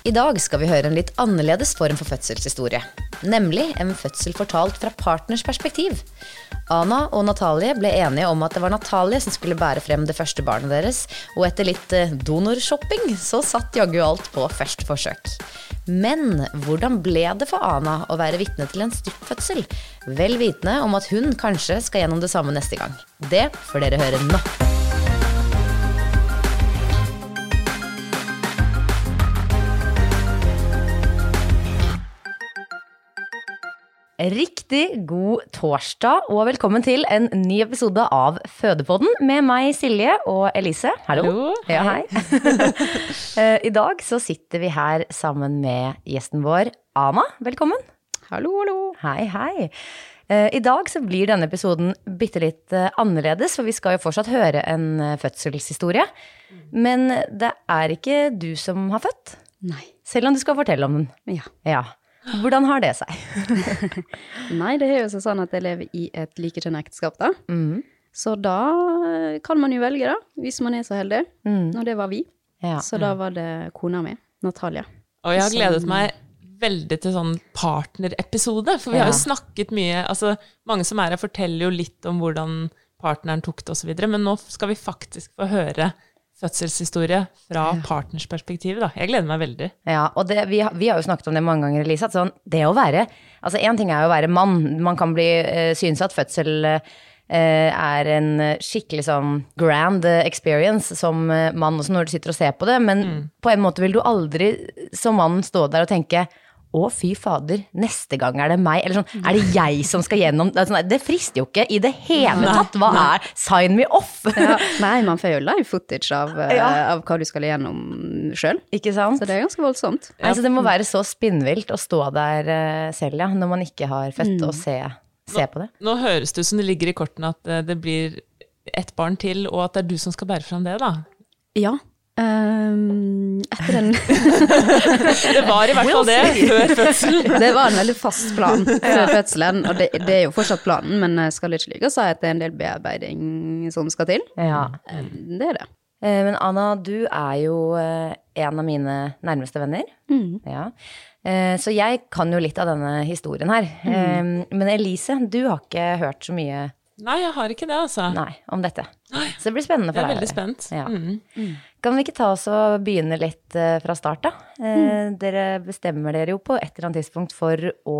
I dag skal vi høre en litt annerledes form for fødselshistorie. Nemlig en fødsel fortalt fra partners perspektiv. Ana og Natalie ble enige om at det var Natalie som skulle bære frem det første barnet deres, og etter litt eh, donorshopping så satt jaggu alt på første forsøk. Men hvordan ble det for Ana å være vitne til en styrtfødsel? Vel vitende om at hun kanskje skal gjennom det samme neste gang. Det får dere høre nå. Riktig god torsdag, og velkommen til en ny episode av Fødepodden med meg, Silje, og Elise. Hallo. Hallo, Ja, hei. Eh, I dag så sitter vi her sammen med gjesten vår, Ana. Velkommen. Hallo, hallo. Hei, hei. Eh, I dag så blir denne episoden bitte litt eh, annerledes, for vi skal jo fortsatt høre en fødselshistorie. Men det er ikke du som har født, Nei. selv om du skal fortelle om den. Ja. Ja. Hvordan har det seg? Nei, det er jo seg sånn at jeg lever i et likekjønnet ekteskap, da. Mm. Så da kan man jo velge, da, hvis man er så heldig. Mm. Og det var vi. Ja. Så da var det kona mi, Natalia. Og jeg har gledet meg veldig til sånn partnerepisode, for vi har jo snakket mye altså Mange som er her, forteller jo litt om hvordan partneren tok det osv., men nå skal vi faktisk få høre fødselshistorie fra partners perspektiv. Da. Jeg gleder meg veldig. Ja, og det, vi, har- vi har jo snakket om det mange ganger, Elise. At sånn, det å være Altså, én ting er jo å være mann. Man kan bli uh, synes at fødsel uh, er en skikkelig sånn grand experience som uh, mann også når du sitter og ser på det, men på en måte vil du aldri som mann stå der og tenke å, fy fader, neste gang er det meg. Eller sånn, er det jeg som skal gjennom Det, sånn, det frister jo ikke i det hele tatt. Hva er Sign me off! Ja, nei, man får jo live footage av, eh, Ja. av hva du skal gjennom sjøl. Så det er ganske voldsomt. Altså, det må være så spinnvilt å stå der eh, selv, ja, når man ikke har født, og se, se på det. Nå høres det ut som det ligger i kortene at eh, det blir ett barn til, og at det er du som skal bære fram det, da. Ja. Ehm, etter en Det var i hvert fall det før fødselen. Det var en veldig fast plan før fødselen, og det, det er jo fortsatt planen, men jeg skal ikke lyve og si at det er en del bearbeiding som skal til. Ja. Det er det. Eh, Men Anna, du er jo eh, en av mine nærmeste venner. Ja. Eh, Så jeg kan jo litt av denne historien her. Mm. Men Elise, du har ikke hørt så mye Nei, jeg har ikke det, altså. nei, om dette. Så det blir spennende for deg. Jeg er veldig spent. Ja. Mm. Kan vi ikke ta oss og begynne litt eh, fra start, da? Mm. Dere bestemmer dere jo på et eller annet tidspunkt for å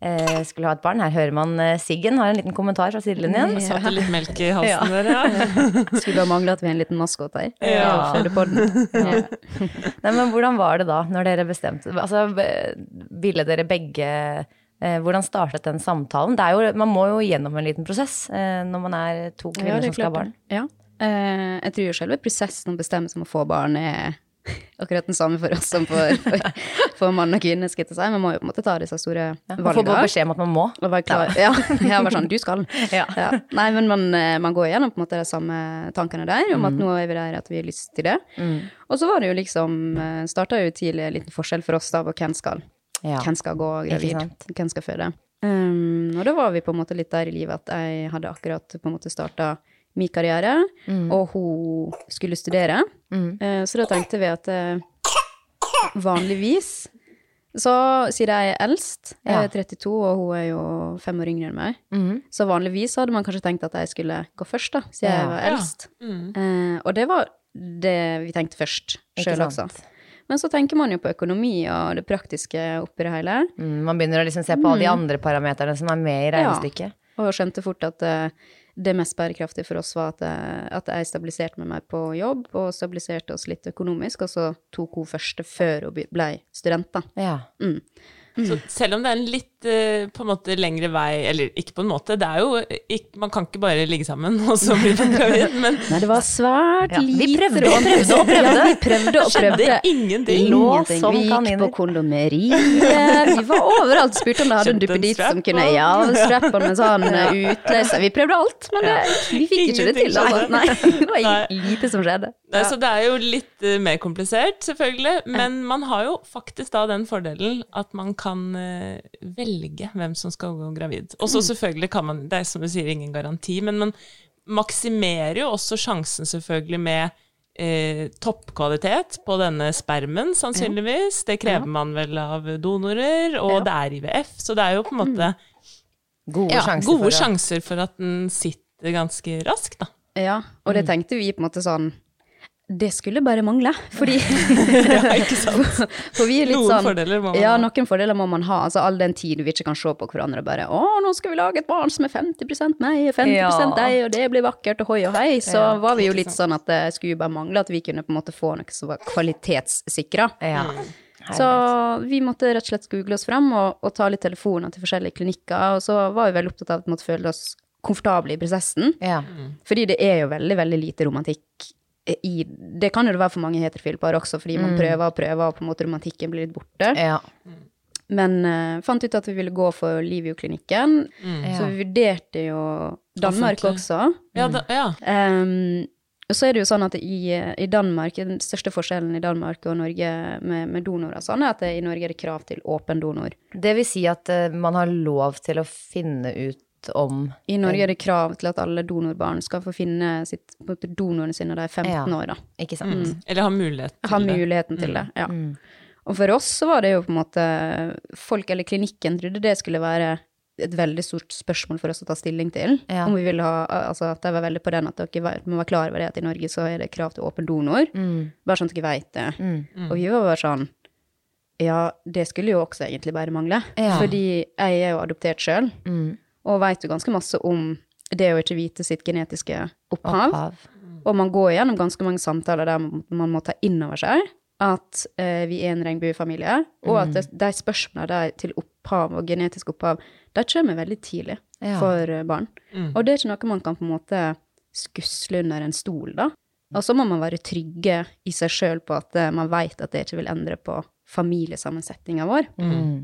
eh, skulle ha et barn. Her hører man eh, Siggen har en liten kommentar fra sidelinjen. Satte litt melk i halsen der, ja. Skulle bare mangle at vi har en liten maskot her. Ja. Ja. Nei, men hvordan var det da, når dere bestemte Altså, ville dere begge eh, Hvordan startet den samtalen? Det er jo, man må jo gjennom en liten prosess eh, når man er to kvinner ja, som skal ha barn. Ja. Eh, jeg tror jo selve prosessen å bestemme seg om å få barn er akkurat den samme for oss som for, for, for mann og kvinne, skal si. Man må jo på en måte ta disse store Man valgene. bare valgene. beskjed om at man må. Og være klar. Ja, ja, bare sånn, du skal. Ja. Nei, men man, eh, man går gjennom på en måte de samme tankene der, om at Mm. nå er vi der at vi har lyst til det. Og så var det jo liksom, starta jo tidlig en liten forskjell for oss da på hvem skal, Ja. hvem skal gå gravid, hvem skal føde. Um, og da var vi på en måte litt der i livet at jeg hadde akkurat på en måte starta min karriere, Mm. og hun skulle studere. Eh, så da tenkte vi at uh, vanligvis så siden jeg er eldst, jeg er 32 og hun er jo fem år yngre enn meg, mm. så vanligvis hadde man kanskje tenkt at jeg skulle gå først, da, siden jeg var var Ja. eldst. Mm. Uh, og det var det vi tenkte først, sjøl også. Men så tenker man jo på økonomi og det praktiske oppi det hele, Mm, man begynner å liksom se på alle de andre parameterne som er med i regnestykket. Ja. og skjønte fort at uh, det mest bærekraftige for oss var at, eh, at jeg stabiliserte med meg på jobb, og stabiliserte oss litt økonomisk, og så tok hun første før hun ble student, da. Ja. Mm. Så selv om det er en litt eh, på en måte lengre vei, eller ikke på en måte, det er jo ikke, Man kan ikke bare ligge sammen og så bli man gravid, men Nei, det var svært Ja, vi prøvde og prøvde og prøvde. Ja, vi prøvde og skjedde ingenting. Lå som Vi gikk kaniner. på kondomeriet, vi var overalt. Spurte om de hadde en duppeditt som kunne Ja, strap-on med sånn eh, utløser. Vi prøvde alt, men det, vi fikk ikke det til. Altså. Nei, det var Nei. lite som skjedde. Nei, Så det er jo litt eh, mer komplisert, selvfølgelig. Men man har jo faktisk da den fordelen at man kan eh, velge hvem som skal gå gravid. Og så selvfølgelig kan man, det er som du sier, ingen garanti, men man maksimerer jo også sjansen selvfølgelig med eh, toppkvalitet på denne spermen, sannsynligvis. Det krever man vel av donorer, og det er IVF, så det er jo på en måte Gode ja, sjanser gode for sjanser for at den sitter ganske raskt, da. Ja, og det tenkte vi på en måte sånn Det skulle bare mangle, fordi Ja, ikke sant? For vi er litt Noen sånn fordeler må man Ja, noen fordeler må man ha. Altså all den tid vi ikke kan se på hverandre og bare 'Å, nå skal vi lage et barn som er 50 meg og 50 Ja. deg, og det blir vakkert, og hoi og hei', så Ja, var vi jo litt sånn at det skulle bare mangle at vi kunne på en måte få noe som var kvalitetssikra. Ja. Så vi måtte rett og slett google oss frem og, og ta litt telefoner til forskjellige klinikker, og så var vi veldig opptatt av at vi måtte føle oss komfortable i prosessen. Ja. Fordi det er jo veldig, veldig lite romantikk i Det kan jo det være for mange heterofile par også, fordi man prøver og prøver, og på en måte romantikken blir litt borte. Ja. Men uh, fant ut at vi ville gå for Livio-klinikken, så vi vurderte jo Danmark Offentlig. også. Ja, da, ja. Um, og så er det jo sånn at i, i Danmark, den største forskjellen i Danmark og Norge med, med donorer, sånn er at det, i Norge er det krav til åpen donor. Det vil si at uh, man har lov til å finne ut om I Norge er det krav til at alle donorbarn skal få finne sitt, på donorene sine når de er 15 Ja. år, da. Ikke sant? Eller ha mulighet til ha det. muligheten til det, ja. Og for oss så var det jo på en måte Folk eller klinikken trodde det skulle være et veldig stort spørsmål for oss å ta stilling til. Ja. Om vi ville ha Altså at De var veldig på den at dere var- må være klar over det at i Norge så er det krav til åpen donor. Bare sånn at dere veit det. Og vi var bare sånn Ja, det skulle jo også egentlig bare mangle. Ja. Fordi jeg er jo adoptert sjøl, og veit jo ganske masse om det å ikke vite sitt genetiske opphav. Opphav. Og man går gjennom ganske mange samtaler der man må ta inn over seg at eh, vi er en regnbuefamilie, og at det, de spørsmålene der til opphav og genetisk opphav, de kommer veldig tidlig Ja. for barn. barn. Og det er ikke noe man kan på en måte skusle under en stol, da. Og så må man være trygge i seg sjøl på at eh, man veit at det ikke vil endre på familiesammensetninga vår.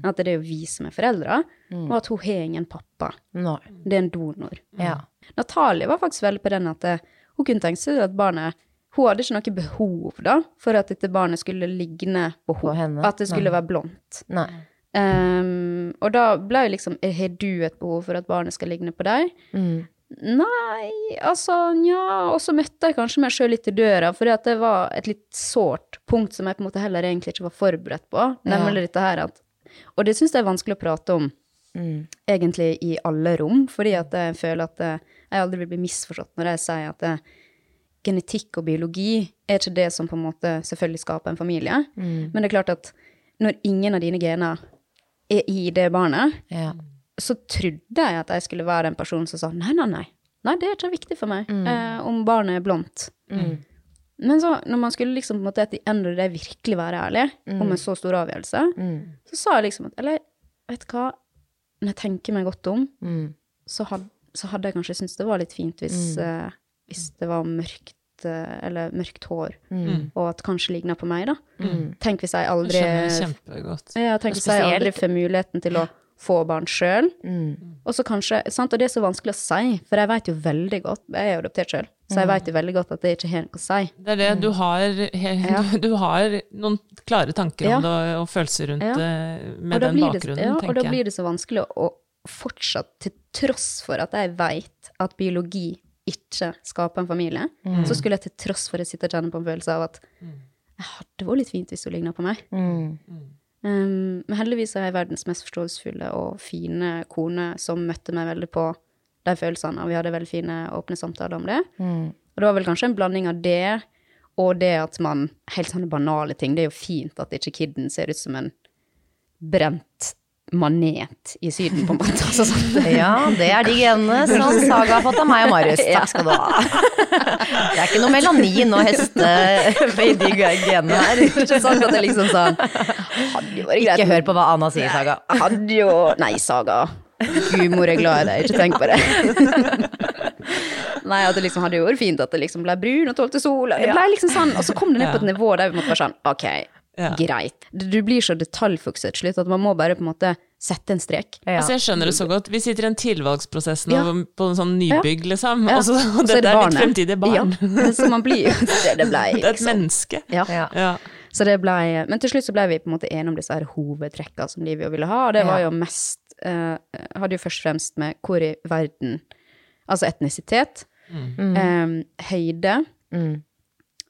At det er jo vi som er foreldre, og at hun har ingen pappa. No. Det er en donor. Ja. Natalie var faktisk veldig på den at eh, hun kunne tenke seg at barnet Hun hadde ikke noe behov da, for at dette barnet skulle ligne på, På henne. At det skulle være blondt. Nei. Um, og da ble jo liksom eh, Har du et behov for at barnet skal ligne på deg? Mm. Nei, altså nja Og så møtte jeg kanskje meg sjøl litt i døra, for det var et litt sårt punkt som jeg på en måte heller egentlig ikke var forberedt på. Nemlig dette her at Og det syns jeg er vanskelig å prate om Mm. egentlig i alle rom, fordi at jeg føler at eh, jeg aldri vil bli misforstått når jeg sier at eh, genetikk og biologi er ikke det som på en måte selvfølgelig skaper en familie. Mm. Men det er klart at når ingen av dine gener er i det barnet, Ja. Så trodde jeg at jeg skulle være en person som sa nei, nei, nei. Nei, det er ikke viktig for meg eh, om barnet er blondt. Men så, når man skulle liksom på en måte etter end of det virkelig være ærlig om en så stor avgjørelse, så sa jeg liksom at Eller, vet du hva, når jeg tenker meg godt om, Mm. så, had, så hadde jeg kanskje syntes det var litt fint hvis, eh, hvis det var mørkt eh, eller mørkt hår, Mm. og at kanskje ligna på meg, da. Tenk hvis jeg Jeg aldri skjønner kjempegodt. ja, tenk hvis jeg aldri får muligheten til å få barn sjøl. Mm. Og så kanskje, sant, og det er så vanskelig å si, for jeg vet jo veldig godt, jeg er jo adoptert sjøl, så Mm. jeg vet jo veldig godt at det ikke har noe å si. Det er det, du har, he, du har noen klare tanker Ja. om det og, følelser rundt Ja. det med den bakgrunnen, det- jeg. ja, Og da blir det så vanskelig å fortsatt, til tross for at jeg veit at biologi ikke skaper en familie, Mm. så skulle jeg til tross for det sitte og kjenne på en følelse av at jeg hadde vært litt fint hvis hun ligna på meg. Mm. Um, men heldigvis er jeg verdens mest forståelsesfulle og fine kone som møtte meg veldig på de følelsene, og vi hadde veldig fine, åpne samtaler om det. Mm. Og det var vel kanskje en blanding av det og det at man Helt sånne banale ting. Det er jo fint at ikke kidden ser ut som en brent manet i Syden, på en måte. Altså, sånn. Ja, det er de genene som Saga har fått av meg og Marius. Takk skal du ha. Det er ikke noe melanin og heste i de genene her. Ikke sant at det liksom sånn. Ikke hør på hva Anna sier, Saga. Hadde jo Nei, Saga. Humor er glad i deg, ikke tenk på det. Nei, at det liksom hadde jo vært fint at det liksom ble brun og tålte sol. Det ble liksom sånn, Og så kom det ned på et nivå der vi måtte være sånn, ok, Ja. greit. Du blir så detaljfokusert til slutt at man må bare på en måte sette en strek. Ja. Altså, jeg skjønner det så godt. Vi sitter i en tilvalgsprosess nå Ja. på en sånn nybygg, liksom. Ja. Og så, og dette er, ditt fremtidige barn. Ja, så man blir jo Det, det ble Det er et menneske. ja. Så det ble, men til slutt så ble vi på en måte enige om disse her hovedtrekka som Livio ville ha, og det var jo mest uh, Hadde jo først og fremst med hvor i verden Altså etnisitet, eh, høyde Mm.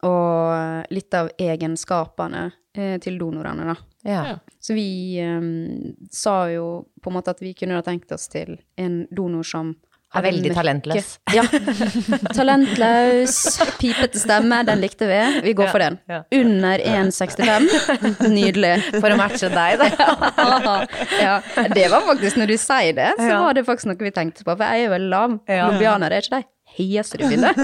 Og litt av egenskapene eh, til donorene, da. Ja. Ja. Så vi eh, sa jo på en måte at vi kunne ha tenkt oss til en donor som Er veldig talentløs. Ja. Talentløs, pipete stemme, den likte vi. Vi går for den. ja. Under 1,65. Nydelig. For å matche deg, da. ja, det var faktisk, når du sier det, så var det faktisk noe vi tenkte på. For jeg er jo veldig lav. Lobianer er ikke de høyeste du finner.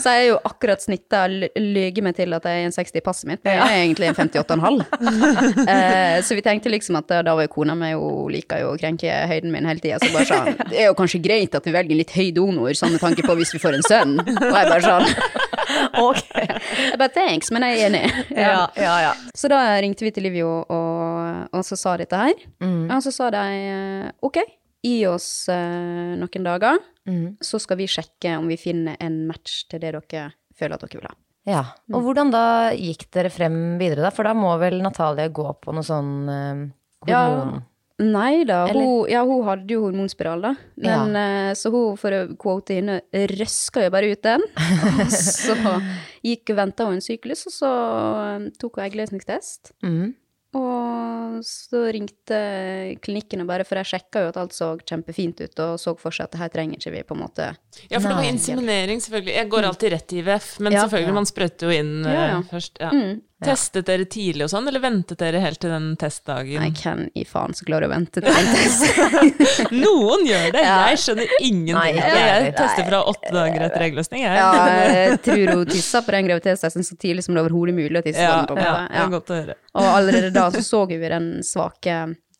så jeg er jo akkurat snitta lyger meg til at jeg er en 60 i passet mitt. Men jeg er egentlig en 58,5. eh, så vi tenkte liksom at da var jo kona mi jo liker jo å krenke høyden min hele tida. Så bare sånn Det er jo kanskje greit at vi velger en litt høy donor, sånn med tanke på hvis vi får en sønn. Og jeg bare sånn Ok. Jeg bare thanks, men jeg er enig. Ja, ja, ja. Så da ringte vi til Livio og, og så sa dette her. Mm. Og så sa de eh, ok, gi oss uh, noen dager, Mm. så skal vi sjekke om vi finner en match til det dere føler at dere vil ha. Ja, og hvordan da gikk dere frem videre da? For da må vel Natalie gå på noe sånn eh, hormon... Nei da, hun, ja, hun hadde jo hormonspiral, da. Men, ja. så hun, for å quote henne, røska jo bare ut den. Og så gikk og venta hun en syklus, og så eh, tok hun eggløsningstest. Mm. Og så ringte klinikken og bare, for jeg sjekka jo at alt så kjempefint ut, og så for seg at det her trenger ikke vi på en måte Ja, for det var inseminering, selvfølgelig. Jeg går alltid rett i IVF, men Ja. selvfølgelig, man sprøyter jo inn eh, Ja, ja. først. Ja. Mm. Testet dere tidlig og sånn, eller ventet dere helt til den testdagen? Nei, hvem i faen som klarer å vente til en test? Noen gjør det! Ja. Jeg skjønner ingenting. Nei, jeg jeg. tester fra åtte dager etter eggløsning, jeg. Ja, jeg tror hun tissa på den graviditetstesten så tidlig som det overhodet er mulig å tisse Ja, på den. ja, det er godt å høre. Og allerede da så så vi den svake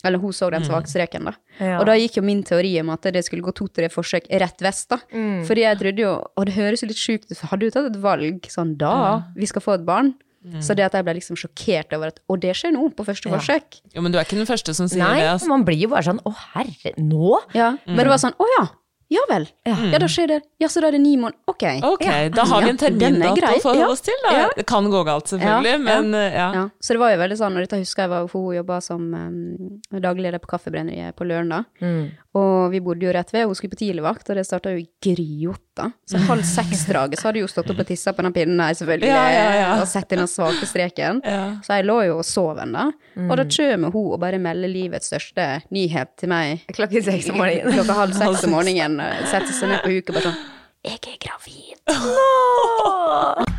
Eller hun så den svake streken, da. Ja. Og da gikk jo min teori om at det skulle gå to-tre forsøk rett vest, da. Fordi jeg trodde jo Og det høres jo litt sjukt ut, for hadde jo tatt et valg sånn da, vi skal få et barn. Så det at jeg ble liksom sjokkert over at Og det skjer nå, på første Ja. forsøk. Jo, men du er ikke den første som sier Nei, det. Altså. man blir jo bare sånn, å herre, nå? Ja. Men det var sånn Å ja. Ja vel. Ja, da skjer det. Ja, så da er det ni måneder. Ok. Ok, Ja. da har vi en Ja, er termindato å forholde oss til, da. Ja. Det kan gå galt, selvfølgelig, Ja, ja. men eh, ja. Ja, så det var jo veldig sånn, og dette husker jeg var, hun jobba som um, daglig leder på Kaffebrenneriet på Løren da, Mm. Og vi bodde jo rett ved, hun skulle på tidligvakt, og det starta jo i gryåtta. Så halv seks-draget så hadde hun stått opp og tissa på den pinnen der, selvfølgelig, Ja, ja, ja. og sett inn den svake streken. Ja. Så jeg lå jo og sov ennå, og da Mm. kommer hun og bare melder livets største nyhet til meg. Klokken seks om morgenen. Klokka halv seks om morgenen, og setter seg ned på huket og bare sånn, jeg er gravid.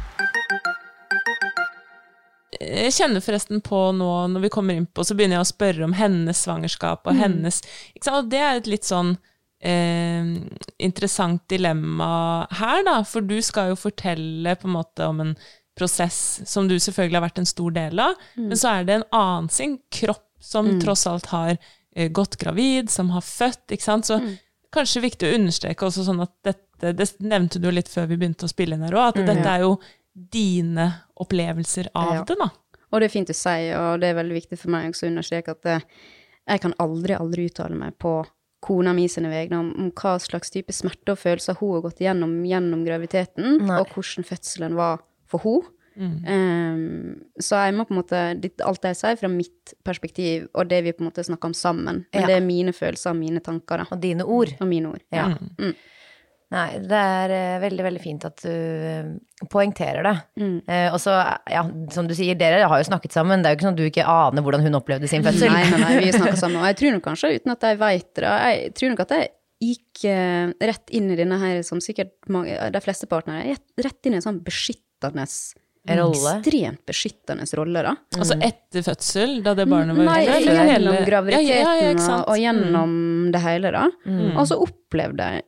Jeg kjenner forresten på nå, når vi kommer inn på, så begynner jeg å spørre om hennes svangerskap Mm. og hennes ikke sant? Og det er et litt sånn eh, interessant dilemma her, da. For du skal jo fortelle på en måte om en prosess som du selvfølgelig har vært en stor del av, Mm. men så er det en annen sin kropp som tross alt har eh, gått gravid, som har født, ikke sant. Så Mm. kanskje viktig å understreke også sånn at dette Det nevnte du litt før vi begynte å spille inn her òg, at dette er jo dine opplevelser av Ja. det, da. Og det er fint å si, og det er veldig viktig for meg også å understreke at eh, jeg kan aldri, aldri uttale meg på kona mi sine vegne om, om hva slags type smerte og følelser hun har gått gjennom gjennom graviditeten, Nei. og hvordan fødselen var for henne. Ehm, så jeg må på en måte Alt det jeg sier, fra mitt perspektiv, og det vi på en måte snakker om sammen. Men Ja. det er mine følelser og mine tanker, da. Og dine ord. Og mine ord. Ja. Mm. Nei, det er eh, veldig, veldig fint at du eh, poengterer det. Mm. Eh, og så, ja, som du sier, dere har jo snakket sammen. Det er jo ikke sånn at du ikke aner hvordan hun opplevde sin fødsel. Nei, nei, nei, vi snakker sammen. Og jeg tror nok kanskje, uten at jeg veit det, jeg tror nok at jeg gikk eh, rett inn i denne her, som sikkert mange, de fleste partnere, rett inn i en sånn beskyttende Rolle. Ekstremt beskyttende rolle, da. Altså etter fødsel, da det barnet var Nei, ute, Nei, gjennom graviditeten Ja, ja, ja, og, gjennom det hele, da. Og så opplevde jeg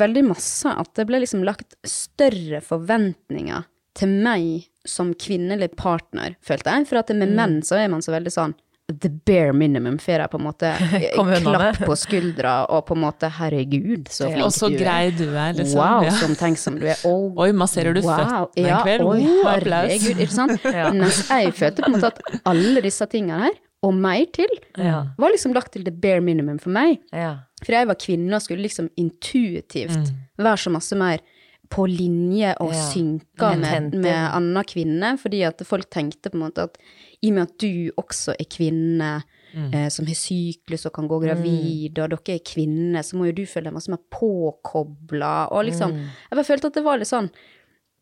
veldig masse at det ble liksom lagt større forventninger til meg som kvinnelig partner, følte jeg. For at med menn så er man så veldig sånn the bare minimum, får jeg på en måte klapp på skuldra og på en måte herregud, så flink Og så du er. grei du er, liksom. Wow, ja. som tenksom du er. Oh, Oi, masserer du wow. føttene ja, en kveld? Oi, herregud, ikke sant? Mens jeg følte på en måte at alle disse tingene her, og mer til, Ja. var liksom lagt til the bare minimum for meg. Ja. For jeg var kvinne og skulle liksom intuitivt Mm. være så masse mer på linje og Ja. synka med, med anna kvinne, fordi at folk tenkte på en måte at i og med at du også er kvinne, Mm. eh, som har syklus og kan gå gravid, og dere er kvinner, så må jo du føle deg masse mer påkobla, og liksom Mm. Jeg bare følte at det var litt sånn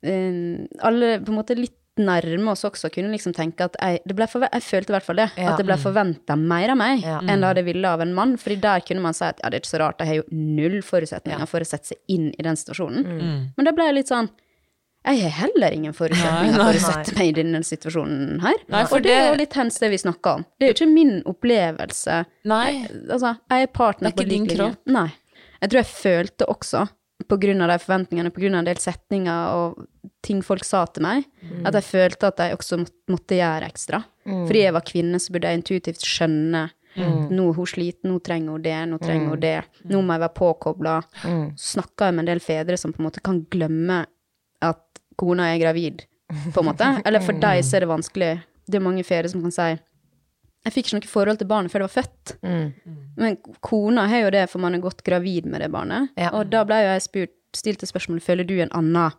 eh, Alle på en måte litt nærme oss også kunne liksom tenke at jeg, det ble jeg følte i hvert fall det, Ja. at det ble forventa mer av meg Ja. enn det det ville av en mann. fordi der kunne man si at ja, det er ikke så rart, jeg har jo null forutsetninger for å sette seg inn i den situasjonen. Mm. Men da ble jeg litt sånn jeg har heller ingen forutsetninger for å sette meg i denne situasjonen her. Nei, for og det er jo litt hens det vi snakker om. Det er jo ikke min opplevelse. Nei. Altså, jeg er partner Det er ikke på lik din linje. kropp. Nei. Jeg tror jeg følte også, på grunn av de forventningene, på grunn av en del setninger og ting folk sa til meg, Mm. at jeg følte at jeg også måtte, gjøre ekstra. Fordi jeg var kvinne, så burde jeg intuitivt skjønne Mm. nå er hun sliten, nå trenger hun det, nå trenger hun det, nå må jeg være påkobla. Mm. Snakka jeg med en del fedre som på en måte kan glemme at kona er gravid, på en måte. Eller for deg så er det vanskelig. Det er mange fedre som kan si jeg fikk ikke noe forhold til barnet før det var født. Mm. Men kona har jo det, for man er godt gravid med det barnet. Ja. Og da ble jo jeg spurt, stilt spørsmålet, føler du en annen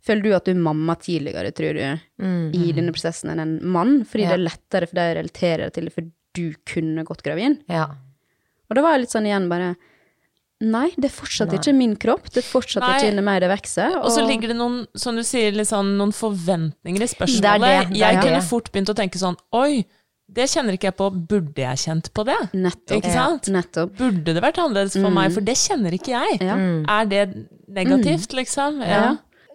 Føler du at du er mamma tidligere, tror du, Mm. i denne prosessen enn en mann? Fordi Ja. det er lettere for deg å relatere deg til det, for du kunne gått gravid? Ja. Og da var jeg litt sånn igjen bare Nei, det er fortsatt ikke min kropp. Det er fortsatt Nei. ikke inni meg det vokser. Og så ligger det noen, som du sier, litt sånn, noen forventninger i spørsmålet. Det er det, det er jeg det. kunne fort begynt å tenke sånn Oi, det kjenner ikke jeg på. Burde jeg kjent på det? Nettopp. Ikke sant? Nettopp. Burde det vært annerledes for meg? For det kjenner ikke jeg. Ja. Er det negativt, liksom? Ja. Ja.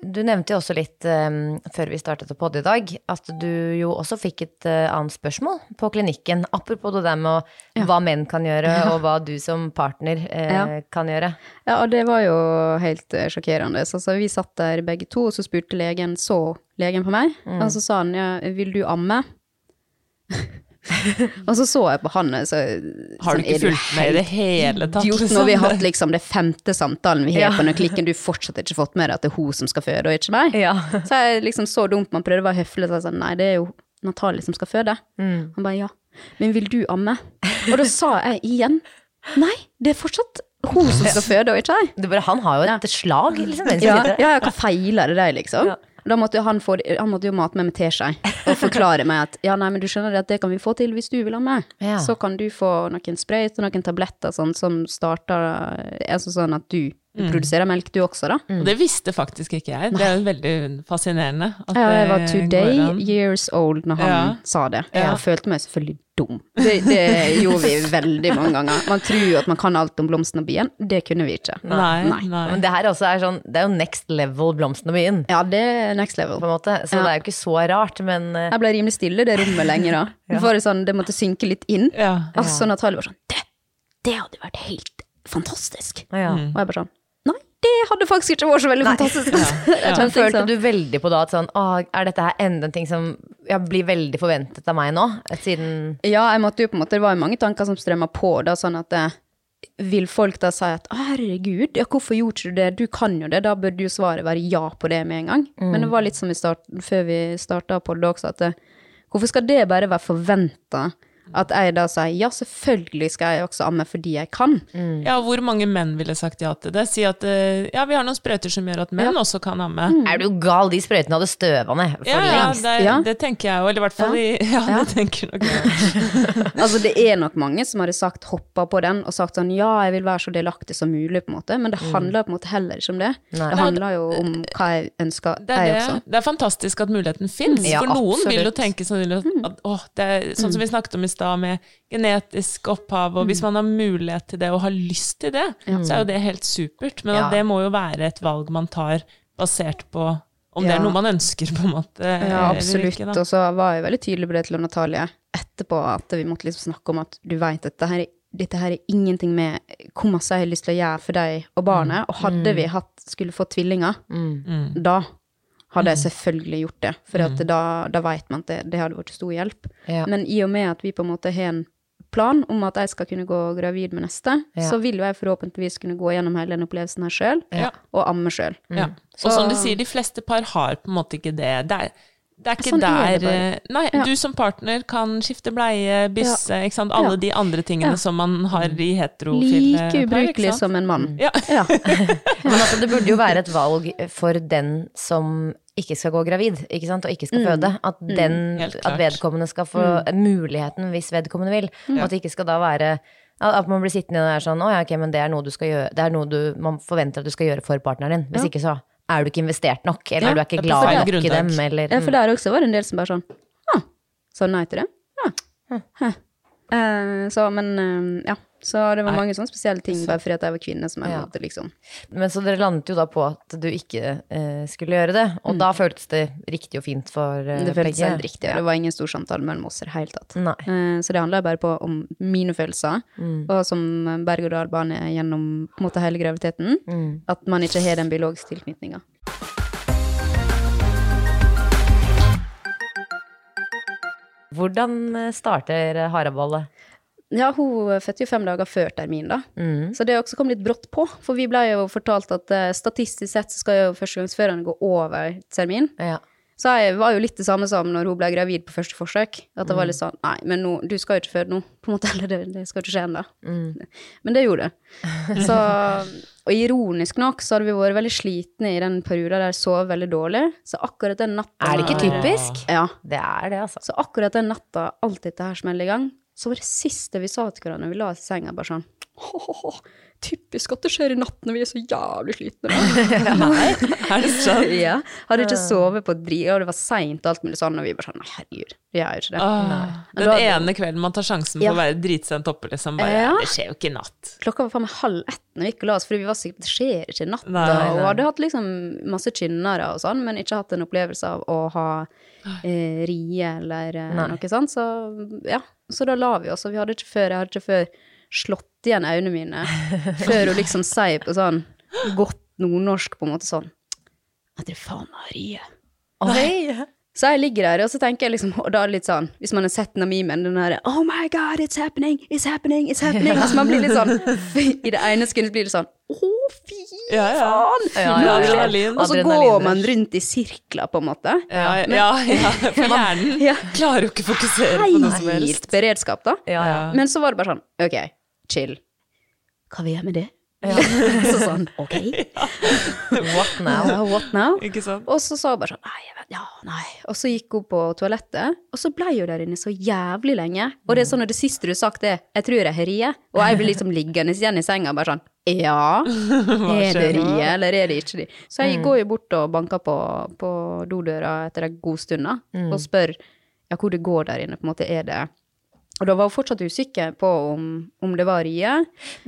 Du nevnte jo også litt um, før vi startet å podde i dag, at du jo også fikk et uh, annet spørsmål på klinikken. Apropos det der med å, hva menn kan gjøre, og hva du som partner uh, Ja. kan gjøre. Ja, og det var jo helt uh, sjokkerende. Så, så vi satt der begge to, og så spurte legen, så legen på meg, og så sa han ja, vil du amme? og så så jeg på han, så Har sånn, du ikke er fulgt med i det hele tatt? Idiot, liksom? når vi har hatt liksom det femte samtalen vi har Ja. på den klikken, du fortsatt ikke fått med deg at det er hun som skal føde, og ikke meg. Ja. Så jeg liksom så dumt, man prøvde å være høflig, og sa sånn, nei, det er jo Natalie som skal føde. Mm. Han bare ja, men vil du amme? Og da sa jeg igjen nei, det er fortsatt hun som skal føde, og ikke jeg. Han har jo et slag, liksom. Ja, ja, ja, hva feiler det deg, liksom? Ja. Da måtte han, få, han måtte jo mate meg med teskje og forklare meg at ja, nei, men du skjønner det at det kan vi få til hvis du vil ha med. Ja. Så kan du få noen sprøyter og noen tabletter sånn, som starter altså sånn at du, du produserer melk, du også, da. Og det visste faktisk ikke jeg. Det er jo veldig fascinerende. at Ja, jeg var today years old når han Ja. sa det. Ja. Jeg følte meg selvfølgelig dum. Det, det gjorde vi veldig mange ganger. Man tror jo at man kan alt om blomsten og bien. Det kunne vi ikke. Nei, Nei. nei. Men det her også er sånn, det er jo next level Blomsten og byen, Ja, det er next level. på en måte. Så Ja. det er jo ikke så rart, men eh, Jeg ble rimelig stille det rommet lenge da. For det, sånn, det måtte synke litt inn. Ja. Altså Natalie var sånn Det, det hadde vært helt fantastisk. ja. Mm. Og jeg bare sånn det hadde faktisk ikke vært så veldig fantastisk. Jeg Men tenkte følte sånn, du veldig på da at sånn, å, er dette her enda en ting som ja, blir veldig forventet av meg nå? Siden Ja, jeg måtte jo på en måte Det var jo mange tanker som strømma på, da, sånn at eh, vil folk da si at herregud, ja, hvorfor gjorde du det, du kan jo det, da burde jo svaret være ja på det med en gang. Men det var litt som vi start, før vi starta på det også, at det, hvorfor skal det bare være forventa? At jeg da sier ja, selvfølgelig skal jeg også amme fordi jeg kan. Ja, hvor mange menn ville sagt ja til det? Si at eh, ja, vi har noen sprøyter som gjør at menn også kan amme. Er du gal? De sprøytene hadde støva ned for Ja, ja, lengst. det, Ja. det tenker jeg jo, eller i hvert fall Ja, det tenker nok jeg. Altså, det er nok mange som hadde sagt hoppa på den og sagt sånn ja, jeg vil være så delaktig som mulig, på en måte, men det handler på en måte heller ikke om det. Nei. Det handler jo om hva jeg ønsker, Det jeg er, også. det, er fantastisk at muligheten fins, Ja, for noen vil jo tenke sånn at, å, åh, det er, sånn som vi snakket om i stad, med genetisk opphav, og hvis man har mulighet til det og har lyst til det, så er jo det helt supert. Men Ja. det må jo være et valg man tar basert på om det er noe man ønsker, på en måte. Ja, absolutt. ikke, og så var jeg veldig tydelig på det til Natalie etterpå, at vi måtte liksom snakke om at du vet at dette her, er- dette her er ingenting med hvor masse jeg har lyst til å gjøre for deg og barnet. Og hadde vi hatt, skulle få tvillinger, Mm. da hadde jeg selvfølgelig gjort det. For at da, da vet man at det, det hadde vært stor hjelp. Ja. Men i og med at vi på en måte har en plan om at jeg skal kunne gå gravid med neste, Ja. så vil jo jeg forhåpentligvis kunne gå gjennom hele den opplevelsen her sjøl, Ja. og amme sjøl. Ja. Og som du sier, de fleste par har på en måte ikke det. Det er, det er ikke Sånn er der bare. eh, Nei, Ja. du som partner kan skifte bleie, bysse, ikke sant. Alle Ja. de andre tingene Ja. som man har i heterofile Like par, Like ubrukelig som en mann. Ja. Ja. Men altså, det burde jo være et valg for den som ikke skal gå gravid, ikke sant, og ikke skal føde. At, den, mm, at vedkommende skal få muligheten hvis vedkommende vil. Og at det ikke skal da være at man blir sittende og er sånn Å ja, ok, men det er noe du skal gjøre Det er noe du, man forventer at du skal gjøre for partneren din. Hvis ikke så er du ikke investert nok, eller Ja, du er det er ikke glad nok grunntak. i dem, eller Ja, for der også var det en del som bare sånn ah, Sa nei til det? Ja. Hæ. Eh, så, men uh, ja. Så det var mange sånne spesielle ting bare fordi jeg var kvinne som jeg Ja. måtte liksom Men så dere landet jo da på at du ikke eh, skulle gjøre det, og da føltes det riktig og fint for Mm. Det føltes begge. helt riktig, og det var ingen stor samtale mellom oss i det hele tatt. Eh, så det handla bare på om mine følelser, Mm. og som berg-og-dal-bane gjennom måte hele graviditeten. Mm. At man ikke har den biologiske tilknytninga. Hvordan eh, starter haraballet? Ja, hun fødte jo fem dager før termin, da. Mm. Så det også kom litt brått på. For vi ble jo fortalt at eh, statistisk sett så skal jo førstegangsfødende gå over termin. Ja. Så jeg var jo litt det samme som når hun ble gravid på første forsøk. At det var litt sånn Nei, men nå, du skal jo ikke føde nå. På en måte, eller det, det skal ikke skje ennå. Men det gjorde det. Så, og ironisk nok så hadde vi vært veldig slitne i den perioden der jeg sov veldig dårlig. Så akkurat den natta Er det ikke typisk? Ja. Det er det, altså. Så akkurat den natta alt dette her smeller i gang, så var det siste vi sa til hverandre når vi la oss i senga, bare sånn «Åh, Typisk at det skjer i natt når vi er så jævlig slitne. Nei, Er det sant? ja. Hadde ikke sovet på dri, og det var seint og alt mulig sånn, og vi bare sånn herregud, vi gjør jo ikke det. Ah, den da- ene kvelden man tar sjansen på Ja. å være dritsent oppe, liksom. Bare, Ja. Det skjer jo ikke i natt. Klokka var faen meg halv ett når vi gikk og la oss, fordi vi var sikre på at det skjer ikke i natt. Nei, nei, Og hadde hatt liksom masse kynnere og sånn, men ikke hatt en opplevelse av å ha eh, rie eller eh, Nei. noe sånt. Så ja, så da la vi oss, og vi hadde ikke før, jeg hadde ikke før slått igjen øynene mine, før hun liksom sier på sånn godt nordnorsk på en måte sånn Jeg tror faen Marie. rie. Oi. Så jeg ligger der, og så tenker jeg liksom, og da er det litt sånn, hvis man har sett den memen, den derre Oh my God, it's happening, it's happening, it's happening. Altså man blir litt sånn I det ene sekundet blir det sånn Å, fy Ja, ja. faen! Ja, ja, ja. Adrenalin. Og så går man rundt i sirkler, på en måte. Ja, ja, ja, for hjernen Ja. klarer jo ikke å fokusere på noe som helst. Helt beredskap, da. Ja, ja. Men så var det bare sånn, ok, chill. Hva vil jeg med det? så sånn, ok. What now? Ja, what now? Ikke sant? Og så sa hun bare sånn Nei, jeg vet, ja, nei. Og så gikk hun på toalettet, og så ble hun der inne så jævlig lenge. Og det er sånn at det siste du har sagt, er 'Jeg tror jeg har rie', og jeg blir liksom liggende igjen i senga bare sånn Ja, er det rie, eller er det ikke det? Så jeg går jo bort og banker på, på dodøra etter en god stund, da, og spør ja, hvor det går der inne, på en måte, er det Og da var hun fortsatt usikker på om, om det var rie.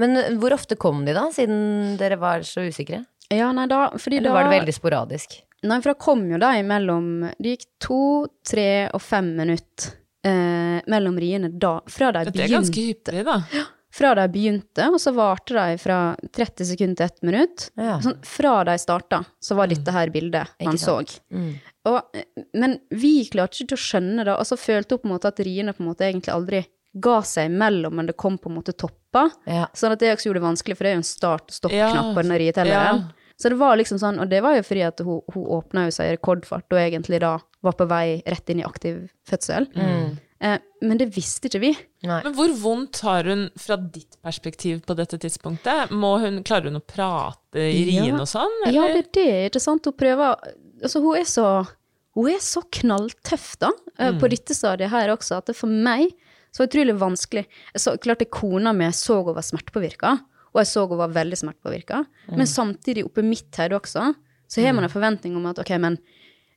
Men hvor ofte kom de, da, siden dere var så usikre? Ja, nei, da Fordi Eller da var det veldig sporadisk? Nei, for da kom jo de mellom Det gikk to, tre og fem minutter eh, mellom riene da, fra de Det er ganske begynte. hyppig, da. Fra de begynte, og så varte de fra 30 sekunder til 1 minutt. Ja. Sånn, fra de starta, så var dette her bildet man sant. så. Mm. Og, eh, men vi klarte ikke til å skjønne det, og så følte hun på en måte at riene på en måte egentlig aldri ga seg imellom, men det kom på en måte toppa. Ja. Sånn at det også gjorde det vanskelig, for det er jo en start-stopp-knapp Ja, på den rietelleren. ja. Så det var liksom sånn, og det var jo fordi at hun, hun åpna jo seg i rekordfart, og egentlig da var på vei rett inn i aktiv fødsel. Eh, men det visste ikke vi. Nei. Men hvor vondt har hun fra ditt perspektiv på dette tidspunktet? Må hun, klarer hun å prate i Ja. rien og sånn? Ja, det er det, ikke sant? Hun prøver Altså, hun er så Hun er så knalltøff, da, eh, Mm. på dette stadiet her også, at det for meg så utrolig vanskelig Så klart det kona mi så hun var smertepåvirka, og jeg så hun var veldig smertepåvirka, Mm. men samtidig oppi mitt hode også, så har man en forventning om at ok, men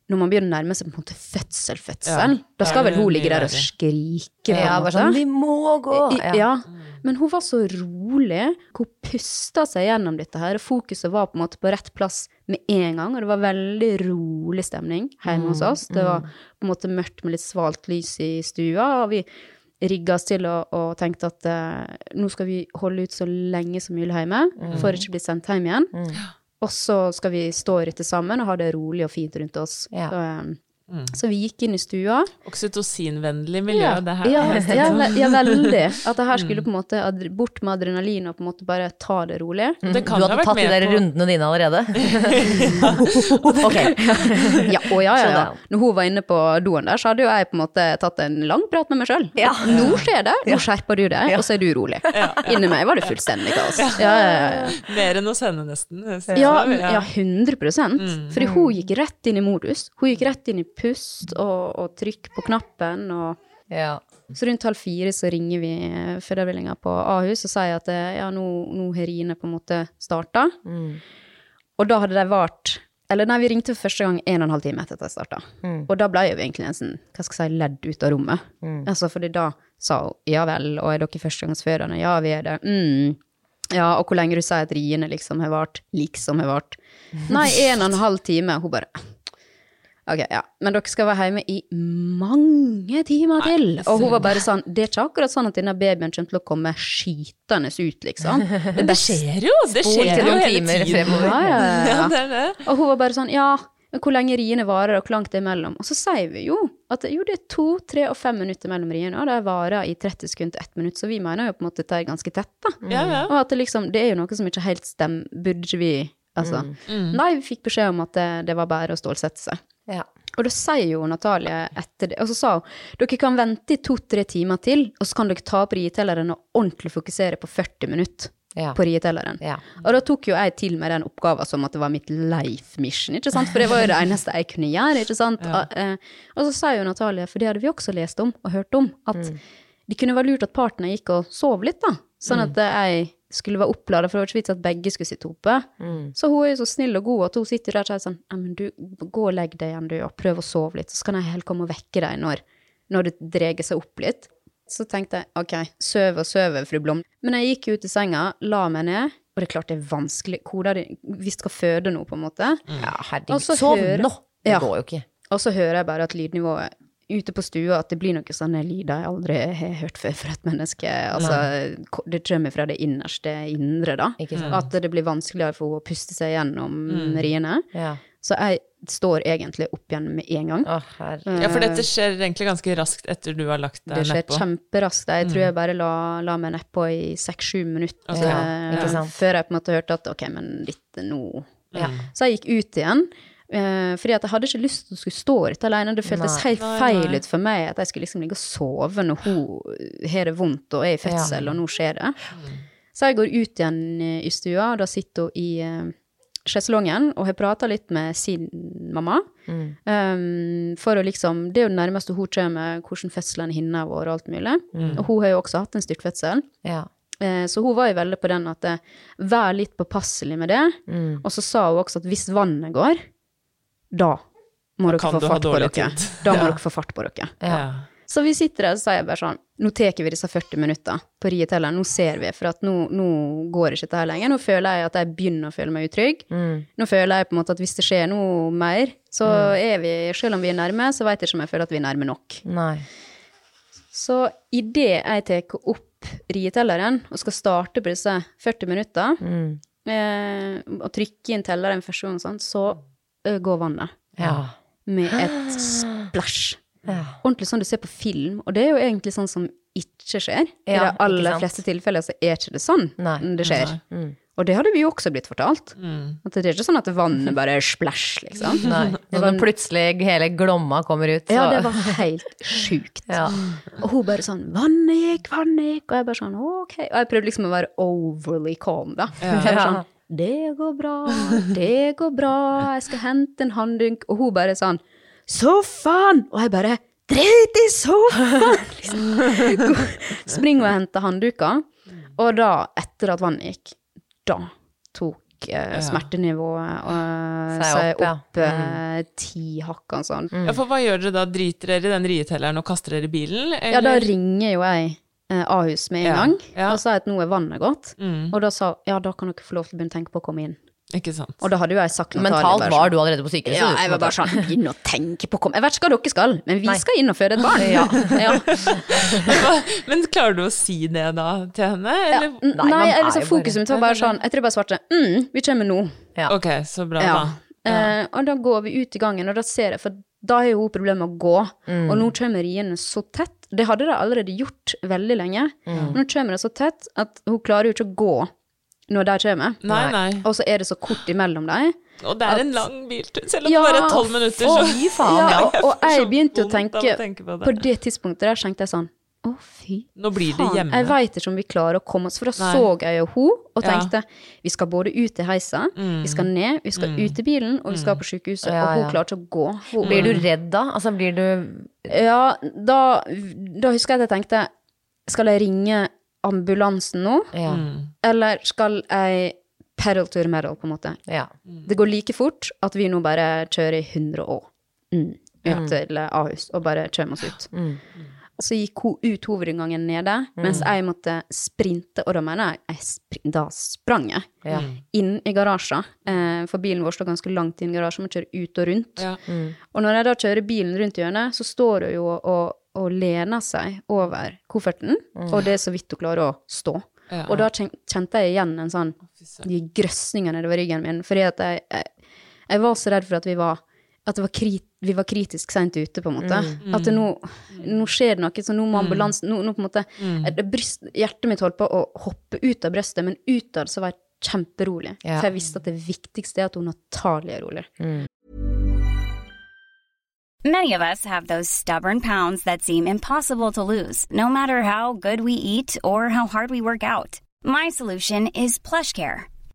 når man begynner å nærme seg på en måte fødsel, fødsel, Ja, da skal vel hun ligge der og skrike, Ja, bare sånn Vi må gå! Ja. Ja. Men hun var så rolig. Hun pusta seg gjennom dette her, og fokuset var på en måte på rett plass med en gang. Og det var veldig rolig stemning hjemme hos oss. Det var på en måte mørkt med litt svalt lys i stua, og vi rigga oss til og, og tenkte at eh, nå skal vi holde ut så lenge som mulig hjemme, for ikke å bli sendt hjem igjen. Og så skal vi stå i dette sammen og ha det rolig og fint rundt oss. Ja. Så, eh, så vi gikk inn i stua. Oksytocinvennlig miljø, det her. Ja, ja, ve- ja, veldig. At det her skulle på en måte bort med adrenalin og på en måte bare ta det rolig. Det kan Du ha hadde vært tatt de der på- rundene dine allerede? ok. Ja, å ja, ja, ja. Når hun var inne på doen der, så hadde jo jeg på en måte tatt en lang prat med meg sjøl. Ja. Nå skjer det, nå skjerper du deg, og så er du rolig. Inni meg var det fullstendig kaos. Ja, ja, ja. Mer enn hos henne, nesten. Ja, ja, 100% Fordi hun gikk rett inn i modus. Hun gikk rett inn i pust og, og trykk på knappen. Og Ja. så rundt halv fire så ringer vi fødeavdelinga på Ahus og sier at eh, ja, nå, nå har riene på en måte starta. Og da hadde de vart Eller nei, vi ringte for første gang en og en halv time etter at de starta. Og da ble jo vi egentlig sånn, hva skal jeg si, ledd ut av rommet. Altså, fordi da sa hun ja vel, og er dere førstegangsfødende? Ja, vi er det. Mm. Ja, og hvor lenge du sier at riene liksom har vart? Liksom har vart. Nei, en og en halv time. Hun bare Ok, ja, men dere skal være hjemme i mange timer til. Og hun var bare sånn Det er ikke akkurat sånn at denne babyen kommer til å komme skitende ut, liksom. Men det skjer jo! Det skjer jo hele tiden. Ja, ja, ja. Det det. Og hun var bare sånn, ja, men hvor lenge riene varer, og hvor langt det er mellom. Og så sier vi jo at jo, det er to, tre og fem minutter mellom riene, og de varer i 30 sekunder til ett minutt, så vi mener jo på en måte at det er ganske tett, da. Ja, ja. Og at det liksom, det er jo noe som ikke helt stemmer, burde vi, altså. Nei, vi fikk beskjed om at det, det var bare å stålsette seg. Ja. Og da sier jo Natalie etter det, og så sa hun, dere kan vente i to-tre timer til, og så kan dere ta opp rietelleren og ordentlig fokusere på 40 minutter Ja. på rietelleren. Ja. Og da tok jo jeg til meg den oppgaven som at det var mitt life mission, ikke sant? For det var jo det eneste jeg kunne gjøre, ikke sant? Og, eh, og så sa jo Natalie, for det hadde vi også lest om og hørt om, at det kunne være lurt at partene gikk og sov litt, da. Sånn at eh, jeg skulle være opplada, for det var ikke vits at begge skulle sitte oppe. Så hun er jo så snill og god, at hun sitter der og sier sånn, men du, gå og legg deg igjen, du, og prøv å sove litt, så kan jeg helt komme og vekke deg når, når det dreger seg opp litt. Så tenkte jeg, ok, søv og søve, fru Blom. Men jeg gikk ut i senga, la meg ned, og det er klart det er vanskelig. Koda di, vi skal føde nå, på en måte. ja, Og herregud. Sov nå! Det Ja. går jo ikke. Og så hører jeg bare at lydnivået ute på stua, at det blir noen sånne lyder jeg aldri har hørt før fra et menneske. Altså, det kommer fra det innerste indre, da. At det blir vanskeligere for henne å puste seg gjennom riene. Ja. Så jeg står egentlig opp igjen med en gang. Å. Ja, for dette skjer egentlig ganske raskt etter du har lagt Det skjer nedpå. kjemperaskt. Jeg tror jeg bare la, la meg nedpå i seks-sju minutter Ok, eh, ikke før jeg på en måte hørte at ok, men dette nå Ja. Så jeg gikk ut igjen. Eh, fordi at jeg hadde ikke lyst til å skulle stå dette alene. Det føltes Nei. helt feil nei. ut for meg at jeg skulle liksom ligge og sove når hun har det vondt og er i fødsel, og nå skjer det. Så jeg går ut igjen eh, i stua, og da sitter hun i uh, sjeselongen og har prata litt med sin mamma. Um, for å liksom Det er jo det nærmeste hun kommer hvordan fødselen hennes har vært, og alt mulig. Og hun har jo også hatt en styrtfødsel. Ja. Eh, Så hun var jo veldig på den at eh, vær litt påpasselig med det. Mm. Og så sa hun også at hvis vannet går, da må dere få fart på dere. Da må dere få fart på dere. Ja. Så vi sitter der og sier bare sånn Nå tar vi disse 40 minutter på rietelleren. Nå ser vi, for at nå, nå går ikke dette her lenger. Nå føler jeg at jeg begynner å føle meg utrygg. Mm. Nå føler jeg på en måte at hvis det skjer noe mer, så er vi, selv om vi er nærme, så vet jeg ikke om jeg føler at vi er nærme nok. Nei. Så idet jeg tar opp rietelleren og skal starte på disse 40 minutter, Mm. eh, og trykke inn telleren første gang, sånn, så går vannet Ja. med et splæsj. Ja. Ordentlig sånn du ser på film, og det er jo egentlig sånn som ikke skjer. I Ja, de aller fleste tilfeller så er ikke det sånn Nei. det skjer. Mm. Og det hadde vi jo også blitt fortalt. Mm. At det er ikke sånn at vannet bare splæsj, liksom. Nei. Når var- plutselig hele glomma kommer ut, så Ja, det var helt sjukt. Ja. Og hun bare sånn 'Vannet gikk, vannet gikk', og jeg bare sånn 'ok'. Og jeg prøvde liksom å være overly calm, da. Ja. Jeg bare sånn 'det går bra, det går bra, jeg skal hente en handdunk', og hun bare sånn 'sofaen', og jeg bare 'drit i sofaen'! Liksom. Springer og henter handduker. Og da, etter at vannet gikk, da tok eh, smertenivået eh, Seg seg opp, ja. opp, eh, ti hakk og sånn. Ja, for hva gjør dere da? Driter dere i den rietelleren og kaster dere i bilen? Ja, da ringer jo jeg eh, Ahus med en Ja, gang ja. og sa at nå er vannet gått. Mm, Og da sa ja, da kan dere få lov til å begynne å tenke på å komme inn. ikke sant. Og da hadde jo jeg sagt noe Mentalt var du allerede på sykehuset. Ja, du, jeg var bare sånn Begynn å tenke på å komme Jeg vet ikke hva dere skal, men vi Nei. skal inn og føde et barn. Ja. ja. Men klarer du å si det da til henne? Ja, Eller? n- Nei, Nei, er liksom, jo bare- fokuset mitt var bare sånn Jeg tror jeg bare svarte mm, vi kommer nå. Ja. Ok, så bra, Ja. da. Eh, og da går vi ut i gangen, og da ser jeg For da har jo hun problemer med å gå. Mm. Og nå kommer riene så tett. Det hadde de allerede gjort veldig lenge. Mm. Nå kommer det så tett at hun klarer jo ikke å gå når de kommer. Nei, nei. Og så er det så kort imellom dem. Og det er en lang biltur, selv om Ja, det bare er tolv minutter. og- Så. Fy faen, Ja, ja. og, og jeg begynte å tenke, å tenke på det. på det tidspunktet der tenkte jeg sånn Å, fy Nå blir det hjemme. Jeg veit ikke om vi klarer å komme oss For da Nei. så jeg jo hun og Ja. tenkte vi skal både ut i heisa, vi skal ned, vi skal ut i bilen, og vi skal på sykehuset. Ja, Og hun ja. klarte ikke å gå. Hun, Blir du redd da? Altså, blir du Ja, da, da husker jeg at jeg tenkte Skal jeg ringe ambulansen nå, Ja. Mm. eller skal jeg pedal to the metal, på en måte? ja. Det går like fort at vi nå bare kjører i 100 år mm, ut til Ahus og bare kjører oss ut. Mm. Så gikk hun ut hovedinngangen nede, mens jeg måtte sprinte, og da mener jeg, jeg sprin- da sprang jeg Ja. inn i garasjen, eh, for bilen vår står ganske langt inn i garasjen, man kjøre ut og rundt. Ja. Og når jeg da kjører bilen rundt hjørnet, så står hun jo og, og lener seg over kofferten, og det er så vidt hun klarer å stå. Ja. Og da kjente jeg igjen en sånn de grøsningene nedover ryggen min, fordi at jeg, jeg, jeg var så redd for at vi var at det var krit, vi var kritisk seint ute, på en måte. At det nå, nå skjer det noe, så nå må ambulansen nå, nå på en måte, det bryst, Hjertet mitt holdt på å hoppe ut av brystet, men utad så var jeg kjemperolig. Ja. For jeg visste at det viktigste er at hun Natalie er rolig. Many of us have those stubborn pounds that seem impossible to lose, no matter how good we eat or how hard we work out. My solution is PlushCare.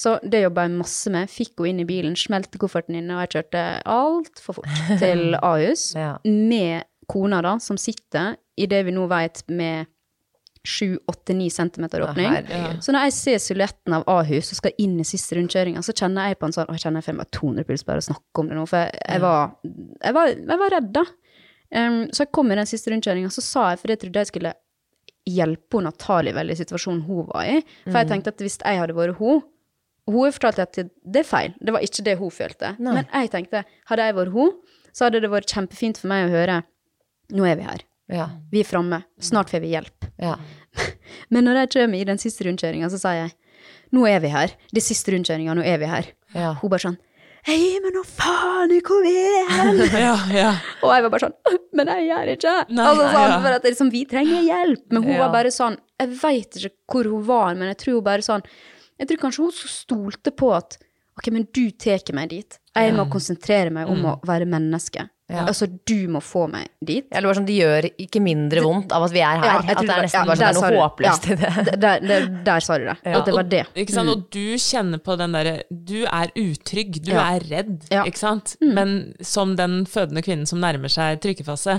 Så det jobba jeg masse med. Fikk henne inn i bilen, smelte kofferten inn, og jeg kjørte altfor fort til Ahus. Ja. Med kona, da, som sitter i det vi nå vet med 7-8-9 cm åpning. herregud. Så når jeg ser silhuetten av Ahus og skal inn i siste rundkjøringa, så kjenner jeg på en sånn Å, jeg kjenner jeg får meg 200 puls bare å snakke om det nå, for jeg, jeg, var, jeg, var, jeg var redd, da. Um, så jeg kom i den siste rundkjøringa, så sa jeg, for jeg trodde jeg skulle hjelpe henne å ta veldig i situasjonen hun var i. For jeg tenkte at hvis jeg hadde vært hun Hun fortalte at det er feil, det var ikke det hun følte. Nei. Men jeg tenkte, hadde jeg vært hun, så hadde det vært kjempefint for meg å høre Nå er vi her. Ja. Vi er framme. Snart får vi hjelp. ja. Men når jeg kommer i den siste rundkjøringa, så sier jeg nå er vi her. Det siste rundkjøringa, nå er vi her. Ja. Hun bare sånn Hei, men nå faen hvor er hen? Ja, ja. Og jeg var bare sånn Men jeg gjør ikke. Nei, altså, sånn. For at det liksom, vi trenger hjelp. Men hun var bare sånn Jeg veit ikke hvor hun var, men jeg tror hun bare sånn Jeg tror kanskje hun så stolte på at Ok, men du tar meg dit. Jeg må konsentrere meg om å være menneske. Altså, du må få meg dit. Eller bare sånn, de gjør ikke mindre vondt av at vi er her. Ja, at det er nesten ja, bare sånn, det er noe håpløst i det. d- Der, der, der sa du det. At det var det. Og, ikke sant? og du kjenner på den derre Du er utrygg, du Ja. er redd, Ja. ikke sant? Men som den fødende kvinnen som nærmer seg trykkefase,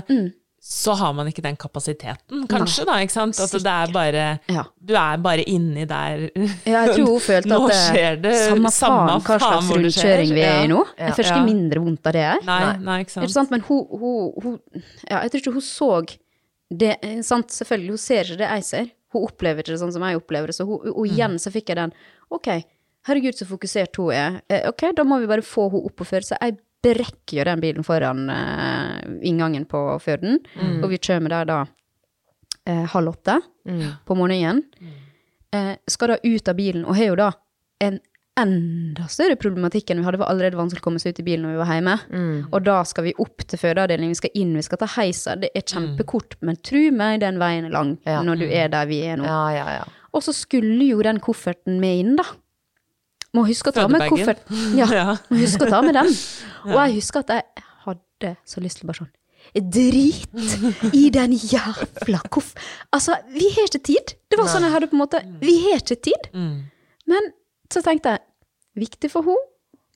så har man ikke den kapasiteten, kanskje, da, ikke sant? At det er bare Ja. Du er bare inni der. Ja, jeg tror hun følte Nå skjer det samme samme faen hva slags rundkjøring vi er i nå. Ja. Jeg får ikke mindre vondt av det her. Nei, nei, ikke sant. Ikke sant? Men hun, hun, hun Ja, jeg tror ikke hun så det Sant, selvfølgelig, hun ser ikke det jeg ser. Hun opplever ikke det sånn som jeg opplever det. Så hun, og igjen så fikk jeg den Ok, herregud, så fokusert hun er. Eh, Ok, da må vi bare få hun opp og føre. Så jeg brekker jo den bilen foran uh, inngangen på Førden, og vi kommer der da uh, halv åtte på morgenen. Uh, skal da ut av bilen, og har jo da en enda større problematikk enn vi hadde. Det var allerede vanskelig å komme seg ut i bilen når vi var hjemme. Og da skal vi opp til fødeavdelingen, vi skal inn, vi skal ta heisa. Det er kjempekort, men tru meg, den veien er lang Ja. når du er der vi er nå. Ja, ja, ja. Og så skulle jo den kofferten med inn, da. Må huske å ta med kofferten. Ja, Ja. må huske å ta med den. Og jeg husker at jeg hadde så lyst til bare sånn Drit i den jævla koff... Altså, vi har ikke tid. Det var sånn jeg hadde på en måte Vi har ikke tid. Mm. Men så tenkte jeg Viktig for hun,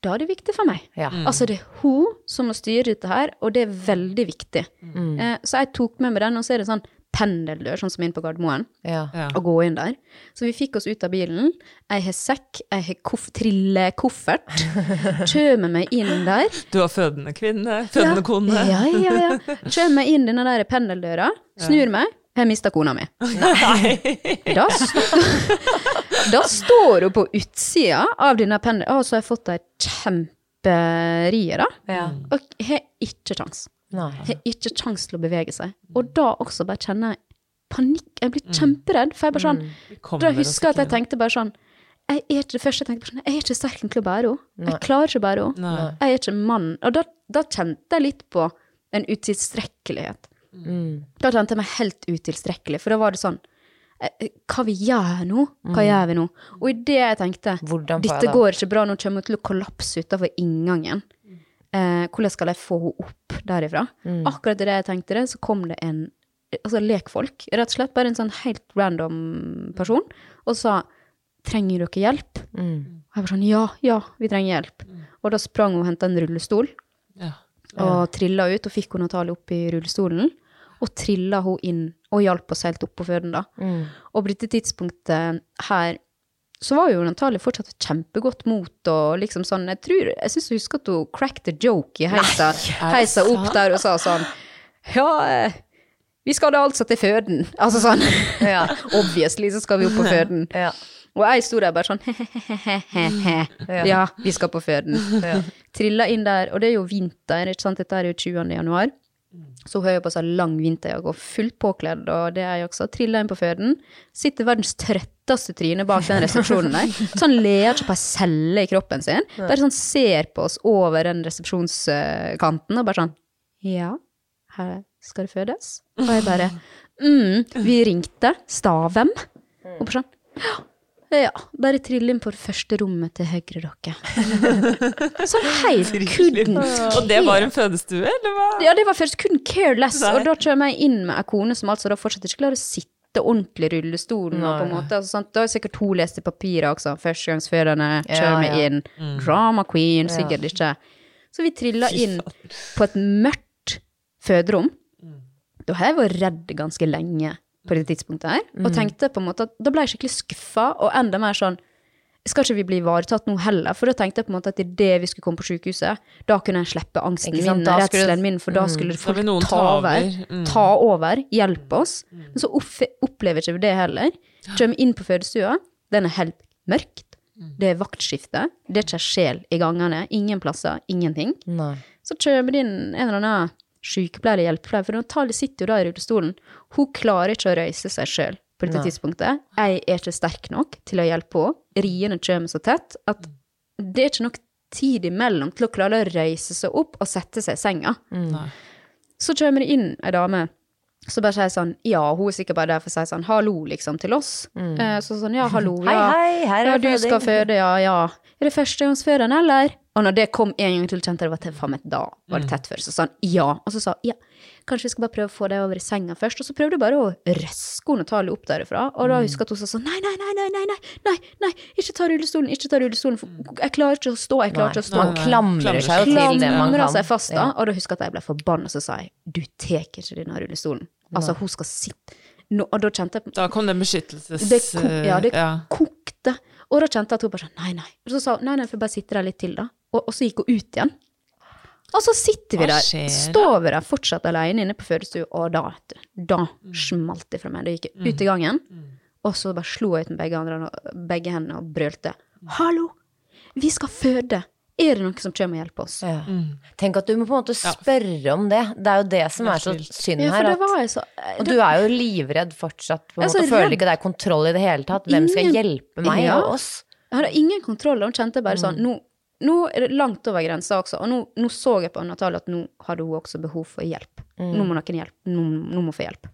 da er det viktig for meg. Ja. Altså, det er hun som må styre dette her, og det er veldig viktig. Eh, så jeg tok med meg den, og så er det sånn pendeldør, sånn som inn på Gardermoen ja. og gå inn der. Så vi fikk oss ut av bilen. Jeg har sekk, jeg har koff trillekoffert. Kjømer meg inn der. Du har fødende kvinne, fødende kone. Ja, ja, ja. Kjømer meg inn denne der pendeldøra, snur meg, jeg har mista kona mi. Da, st da står hun på utsida av denne pendelen, og så har jeg fått ei kjemperie, da. Ja. Og har ikke kjangs. Nei. Har ikke kjangs til å bevege seg. Og da også bare kjenner jeg panikk. Jeg blir kjemperedd, for jeg bare sånn mm. Da husker jeg at jeg tenkte bare sånn jeg er ikke det første jeg tenkte på sånn, jeg er ikke sterk nok til å bære henne. Jeg klarer ikke å bære henne. Jeg er ikke mann. Og da, da kjente jeg litt på en utilstrekkelighet. Mm. Da kjente jeg meg helt utilstrekkelig, for da var det sånn eh, eh, Hva vi gjør nå? Hva Mm. gjør vi nå? Og idet jeg tenkte dette går ikke bra, nå kommer hun til å kollapse utafor inngangen. Eh, hvordan skal jeg få henne opp derifra? Mm. Akkurat idet jeg tenkte det, så kom det en altså lekfolk, rett og slett bare en sånn helt random person, og sa trenger dere hjelp? Mm. Og jeg var sånn ja, ja, vi trenger hjelp. Og da sprang hun og henta en rullestol Ja. og trilla ut, og fikk hun Natalie opp i rullestolen. Og trilla hun inn og hjalp oss helt opp på føden, da. Mm. Og på dette tidspunktet her så var jo Natalie fortsatt kjempegodt mot og liksom sånn Jeg tror, jeg syns jeg husker at hun cracked a joke i heisa, heisa opp der og sa sånn Ja, vi skal da altså til føden. Altså sånn. Ja. Obviously så skal vi opp på føden. Ja. Og jeg sto der bare sånn he-he-he-he. Ja, vi skal på føden. Trilla inn der, og det er jo vinter, ikke sant, dette er jo 20. januar. Så hun har jo på seg lang vinterjakke og fullt påkledd, og det er jeg også. Trilla inn på føden. Sitter verdens trøtteste trynet bak den resepsjonen der. Sånn ler ikke på ei celle i kroppen sin. Bare sånn ser på oss over den resepsjonskanten og bare sånn Ja, her skal det fødes? Og jeg bare mm, vi ringte Stavem. Og bare sånn ja, bare trill inn på det første rommet til høyre dere. Sånn helt couldn't. Og det var en fødestue, eller hva? Ja, det var først kun careless, og da kommer jeg inn med ei kone som altså da fortsatt ikke klarer å sitte ordentlig i rullestolen. Og på en måte, altså, sant? Da har sikkert hun leste papirer også. Førstegangsfødende, kommer Ja, ja. inn. Drama queen, sikkert ikke. Så vi trilla inn på et mørkt føderom. Da har jeg vært redd ganske lenge på det tidspunktet her, og tenkte på en måte at da ble jeg skikkelig skuffa, og enda mer sånn skal ikke vi bli ivaretatt nå heller? For da tenkte jeg på en måte at idet vi skulle komme på sykehuset, da kunne jeg slippe angsten min, redselen min, for da skulle mm, folk ta over. Mm. ta over, hjelpe oss. Men så opp- opplever ikke vi det heller. Kommer inn på fødestua, den er helt mørkt. Det er vaktskifte, det er ikke sjel i gangene, ingen plasser, ingenting. Nei. Så kommer det inn en eller annen sykepleier eller hjelpepleier, for Natalie sitter jo da i rullestolen. Hun klarer ikke å røyse seg sjøl på dette Nei. tidspunktet. Jeg er ikke sterk nok til å hjelpe henne. Riene kommer så tett at det er ikke nok tid imellom til å klare å reise seg opp og sette seg i senga. Nei. Så kommer det inn ei dame så bare sier sånn Ja, hun er sikkert bare der for å si sånn hallo, liksom, til oss. Mm. Så sånn ja, hallo, ja. hei, her er ja, du føding. skal føde, ja, ja. Er det førstegangsfødende, eller? Og når det kom en gang til, kjente jeg det var til faen meg da var det tett før. Så sa han ja. Og så sa han ja, kanskje vi skal bare prøve å få deg over i senga først. Og så prøvde hun bare å røske henne og ta henne opp derifra. Og da husker jeg at hun sa sånn nei, nei, nei, nei, nei, nei, nei, nei, ikke ta rullestolen, ikke ta rullestolen. For jeg klarer ikke å stå, jeg klarer ikke å stå. Man klamrer seg jo til det man kan. seg fast da, og da husker jeg at jeg ble forbanna, så sa jeg du tar ikke denne rullestolen. Altså, hun skal sitte no, Og da kjente jeg Da kom det beskyttelses... det, ko ja, det ja. kokte. Og da kjente jeg at hun bare sånn, nei, nei. Og så sa hun, nei, nei, for bare sitte der litt til, da. Og, og så gikk hun ut igjen. Og så sitter vi der, står vi der fortsatt alene inne på fødestua, og da, da Mm. smalt det fra meg. Da gikk jeg ut i gangen, og så bare slo jeg ut med begge, andre, begge hendene og brølte. Hallo, vi skal føde. Er det noen som kommer og hjelper oss? Ja. Tenk at du må på en måte spørre om det. Det er jo det som er så synd Ja, her. At, så, det, og du er jo livredd fortsatt, på en måte, føler ikke det er kontroll i det hele tatt. Hvem skal hjelpe meg Ja. og oss? Jeg hadde ingen kontroll, hun kjente bare Mm. sånn nå, nå er det langt over grensa også, og nå, nå så jeg på Natalie at nå hadde hun også behov for hjelp. Mm. Nå må noen hjelpe. Nå, nå må hun få hjelp.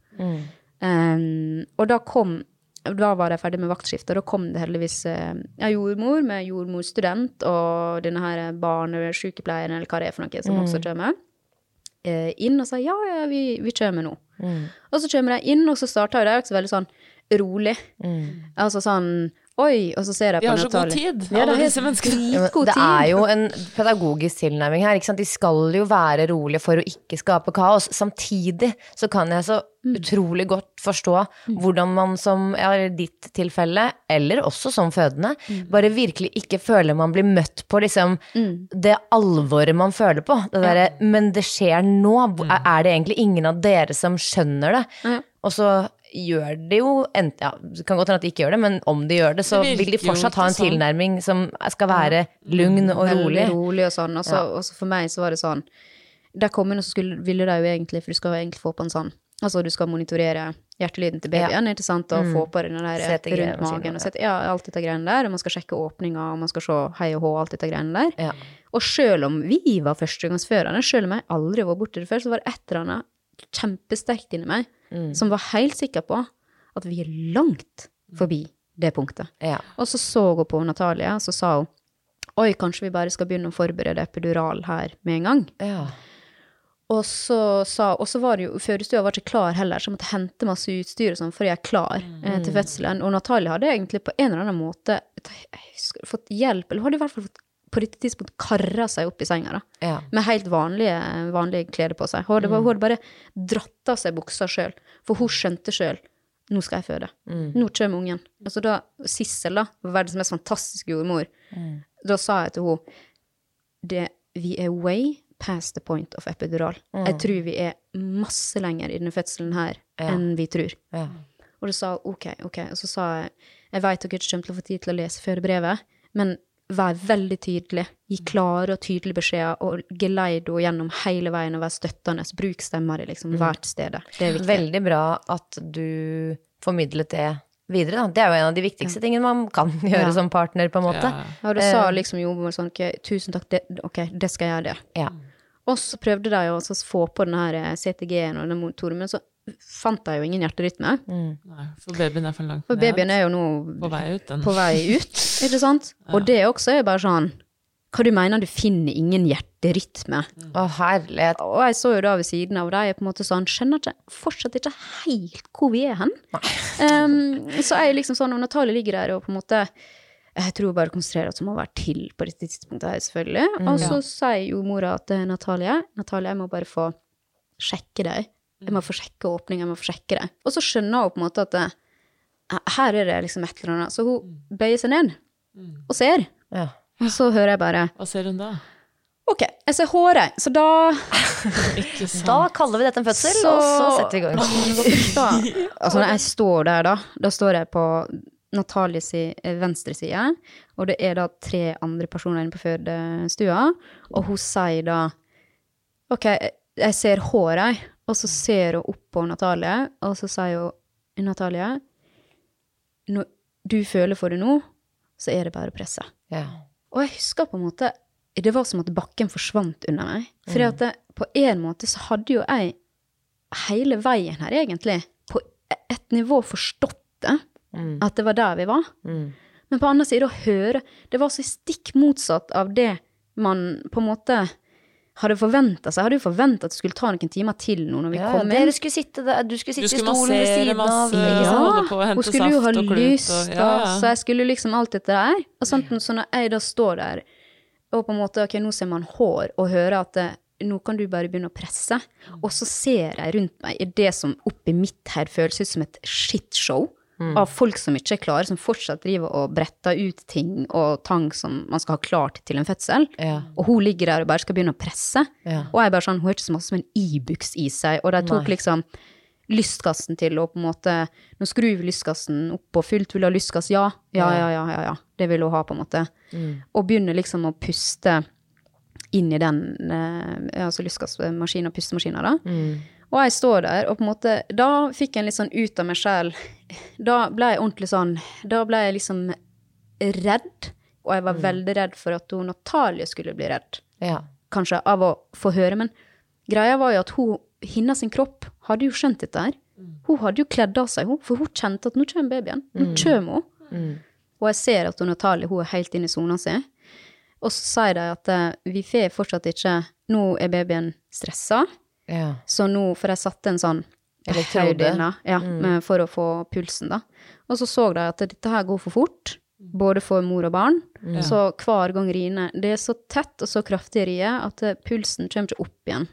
Um, og da kom da var jeg ferdig med vaktskiftet, og da kom det heldigvis eh, ja, jordmor med jordmorstudent og denne her barnesykepleieren, eller hva det er for noe, som også kommer, eh, inn og sa ja, ja, vi, vi kommer nå. Og så kommer jeg inn, og så starter jo det også veldig sånn rolig. Altså sånn Oi, og så ser jeg De Vi har så god tid, Ja, det alle disse menneskene. Ja, men det er jo en pedagogisk tilnærming her. Ikke sant? De skal jo være rolige for å ikke skape kaos. Samtidig så kan jeg så Mm. utrolig godt forstå hvordan man som ja, i ditt tilfelle, eller også som fødende, Mm. bare virkelig ikke føler man blir møtt på liksom det alvoret man føler på. Det derre 'men det skjer nå', er det egentlig ingen av dere som skjønner det? Ja. Og så gjør de jo enten, ja, Det kan godt hende at de ikke gjør det, men om de gjør det, så Det vil de fortsatt ha en sånn. tilnærming som skal være lugn og Veldig rolig. rolig og sånn. Og så og for meg så var det sånn Der kom hun, og så skulle, ville de jo egentlig, for du skal jo egentlig få på en sånn Altså du skal monitorere hjertelyden til babyen, ikke sant, og få på den der rundt magen. Og sette, ja, alt dette greiene der. Og man skal sjekke åpninga, og man skal se hei og hå, alt dette greiene der. Ja. Og sjøl om vi var førstegangsførerne, sjøl om jeg aldri var borti det før, så var det et eller annet kjempesterkt inni meg Mm. som var helt sikker på at vi er langt forbi det punktet. Ja. Og så så hun på Natalie, og så sa hun oi, kanskje vi bare skal begynne å forberede epidural her med en gang. Ja. Og så, sa, og så var det jo, fødestua var ikke klar heller, så jeg måtte hente masse utstyr og sånn for å gjøre klar eh, til fødselen. Og Natalie hadde egentlig på en eller annen måte jeg husker, fått hjelp, eller hun hadde i hvert fall fått på dette tidspunkt kara seg opp i senga, da. Ja. Med helt vanlige, vanlige klær på seg. Hun hadde, mm. bare dratt av seg buksa sjøl, for hun skjønte sjøl nå skal jeg føde. Nå kommer ungen. Altså da, Sissel, da, verdens mest fantastiske jordmor, da sa jeg til henne vi er way past the point of epidural. Jeg tror vi er masse lenger i denne fødselen her enn vi tror. Ja. Og da sa hun OK, OK. Og så sa jeg jeg vet dere ikke kommer til å få tid til å lese fødebrevet, men vær veldig tydelig. Gi klare og tydelige beskjeder, og geleid henne gjennom hele veien og vær støttende. Bruk stemma di liksom hvert sted. Det er viktig. Veldig bra at du formidlet det videre, da. Det er jo en av de viktigste tingene man kan gjøre Ja. som partner, på en måte. Ja. Ja, du sa liksom jordmor sånn OK, tusen takk, det, ok, det skal jeg gjøre det. Ja. Og så prøvde de å få på den her eh, CTG-en og den motoren, men så fant jeg jo ingen hjerterytme. Nei, for babyen er for langt For babyen er jo nå på vei ut, den. på vei ut, ikke sant? Og det også er bare sånn Hva du mener du finner ingen hjerterytme? Å, herlighet. Og jeg så jo da ved siden av, deg, de er på en måte sånn Skjønner ikke, fortsatt ikke helt hvor vi er hen. Um, så jeg liksom sånn, og Natalie ligger der og på en måte jeg tror hun bare konsentrerer at hun må være til på dette tidspunktet her, selvfølgelig. Og så sier jo mora til Natalie Natalie, jeg må bare få sjekke deg. Jeg må få sjekke åpningen, jeg må få sjekke det. Og så skjønner hun på en måte at det, her er det liksom et eller annet. Så hun bøyer seg ned og ser. Ja. Og så hører jeg bare Hva ser hun da? OK, jeg ser håret, så da Ikke sant? Da kaller vi dette en fødsel, Så- og så setter vi i gang. altså når jeg står der, da, da står jeg på Natalies eh, venstre side, og det er da tre andre personer inne på fødestua, og hun sier da OK, jeg ser håret, og så ser hun opp på Natalie, og så sier hun Natalie, når du føler for det nå, så er det bare å presse. Ja. Og jeg husker på en måte Det var som at bakken forsvant under meg. For at det, på en måte så hadde jo jeg hele veien her, egentlig, på et nivå forstått det. At det var der vi var. Men på andre side å høre Det var så stikk motsatt av det man på en måte hadde forventa seg. Hadde jo forventa at det skulle ta noen timer til nå når vi Ja, kom inn. dere skulle sitte der, du skulle Du sitte i stolen ved siden masse. av. Ja. sant? på hun skulle jo ha saft og lyst, ja, ja. så jeg skulle liksom alt dette der. Og sånt, så når jeg da står der og på en måte, ok, nå ser man hår, og hører at det, nå kan du bare begynne å presse, og så ser jeg rundt meg i det som oppi mitt her føles ut som et shitshow av folk som ikke er klare, som fortsatt driver og bretter ut ting og tang som man skal ha klart til en fødsel. Ja. Og hun ligger der og bare skal begynne å presse. Ja. Og jeg bare sånn, hun har ikke så masse som en Ibux i seg, og de tok Nei. liksom lystgassen til å på en måte Nå skrur vi lystgassen opp på fullt, vil du ha lystgass? Ja. Ja, ja, ja, ja, ja. Det vil hun ha, på en måte. Og begynner liksom å puste inn i den eh, altså lystgassmaskinen og pustemaskinen, da. Og jeg står der, og på en måte Da fikk jeg en litt sånn ut av meg sjæl. Da ble jeg ordentlig sånn Da ble jeg liksom redd. Og jeg var veldig redd for at hun Natalie skulle bli redd Ja. kanskje av å få høre, men greia var jo at hun, hennes sin kropp hadde jo skjønt dette her. Hun hadde jo kledd av seg, hun, for hun kjente at nå kommer babyen. Nå kommer hun. Og jeg ser at hun Natalie hun er helt inne i sona si. Og så sier de at eh, vi får fortsatt ikke Nå er babyen stressa, ja. så nå For jeg satte en sånn Elektrode. høydelinje, ja, mm. for å få pulsen, da. Og så så de at dette her går for fort, både for mor og barn. Så hver gang riene Det er så tett og så kraftig rie at eh, pulsen kommer ikke opp igjen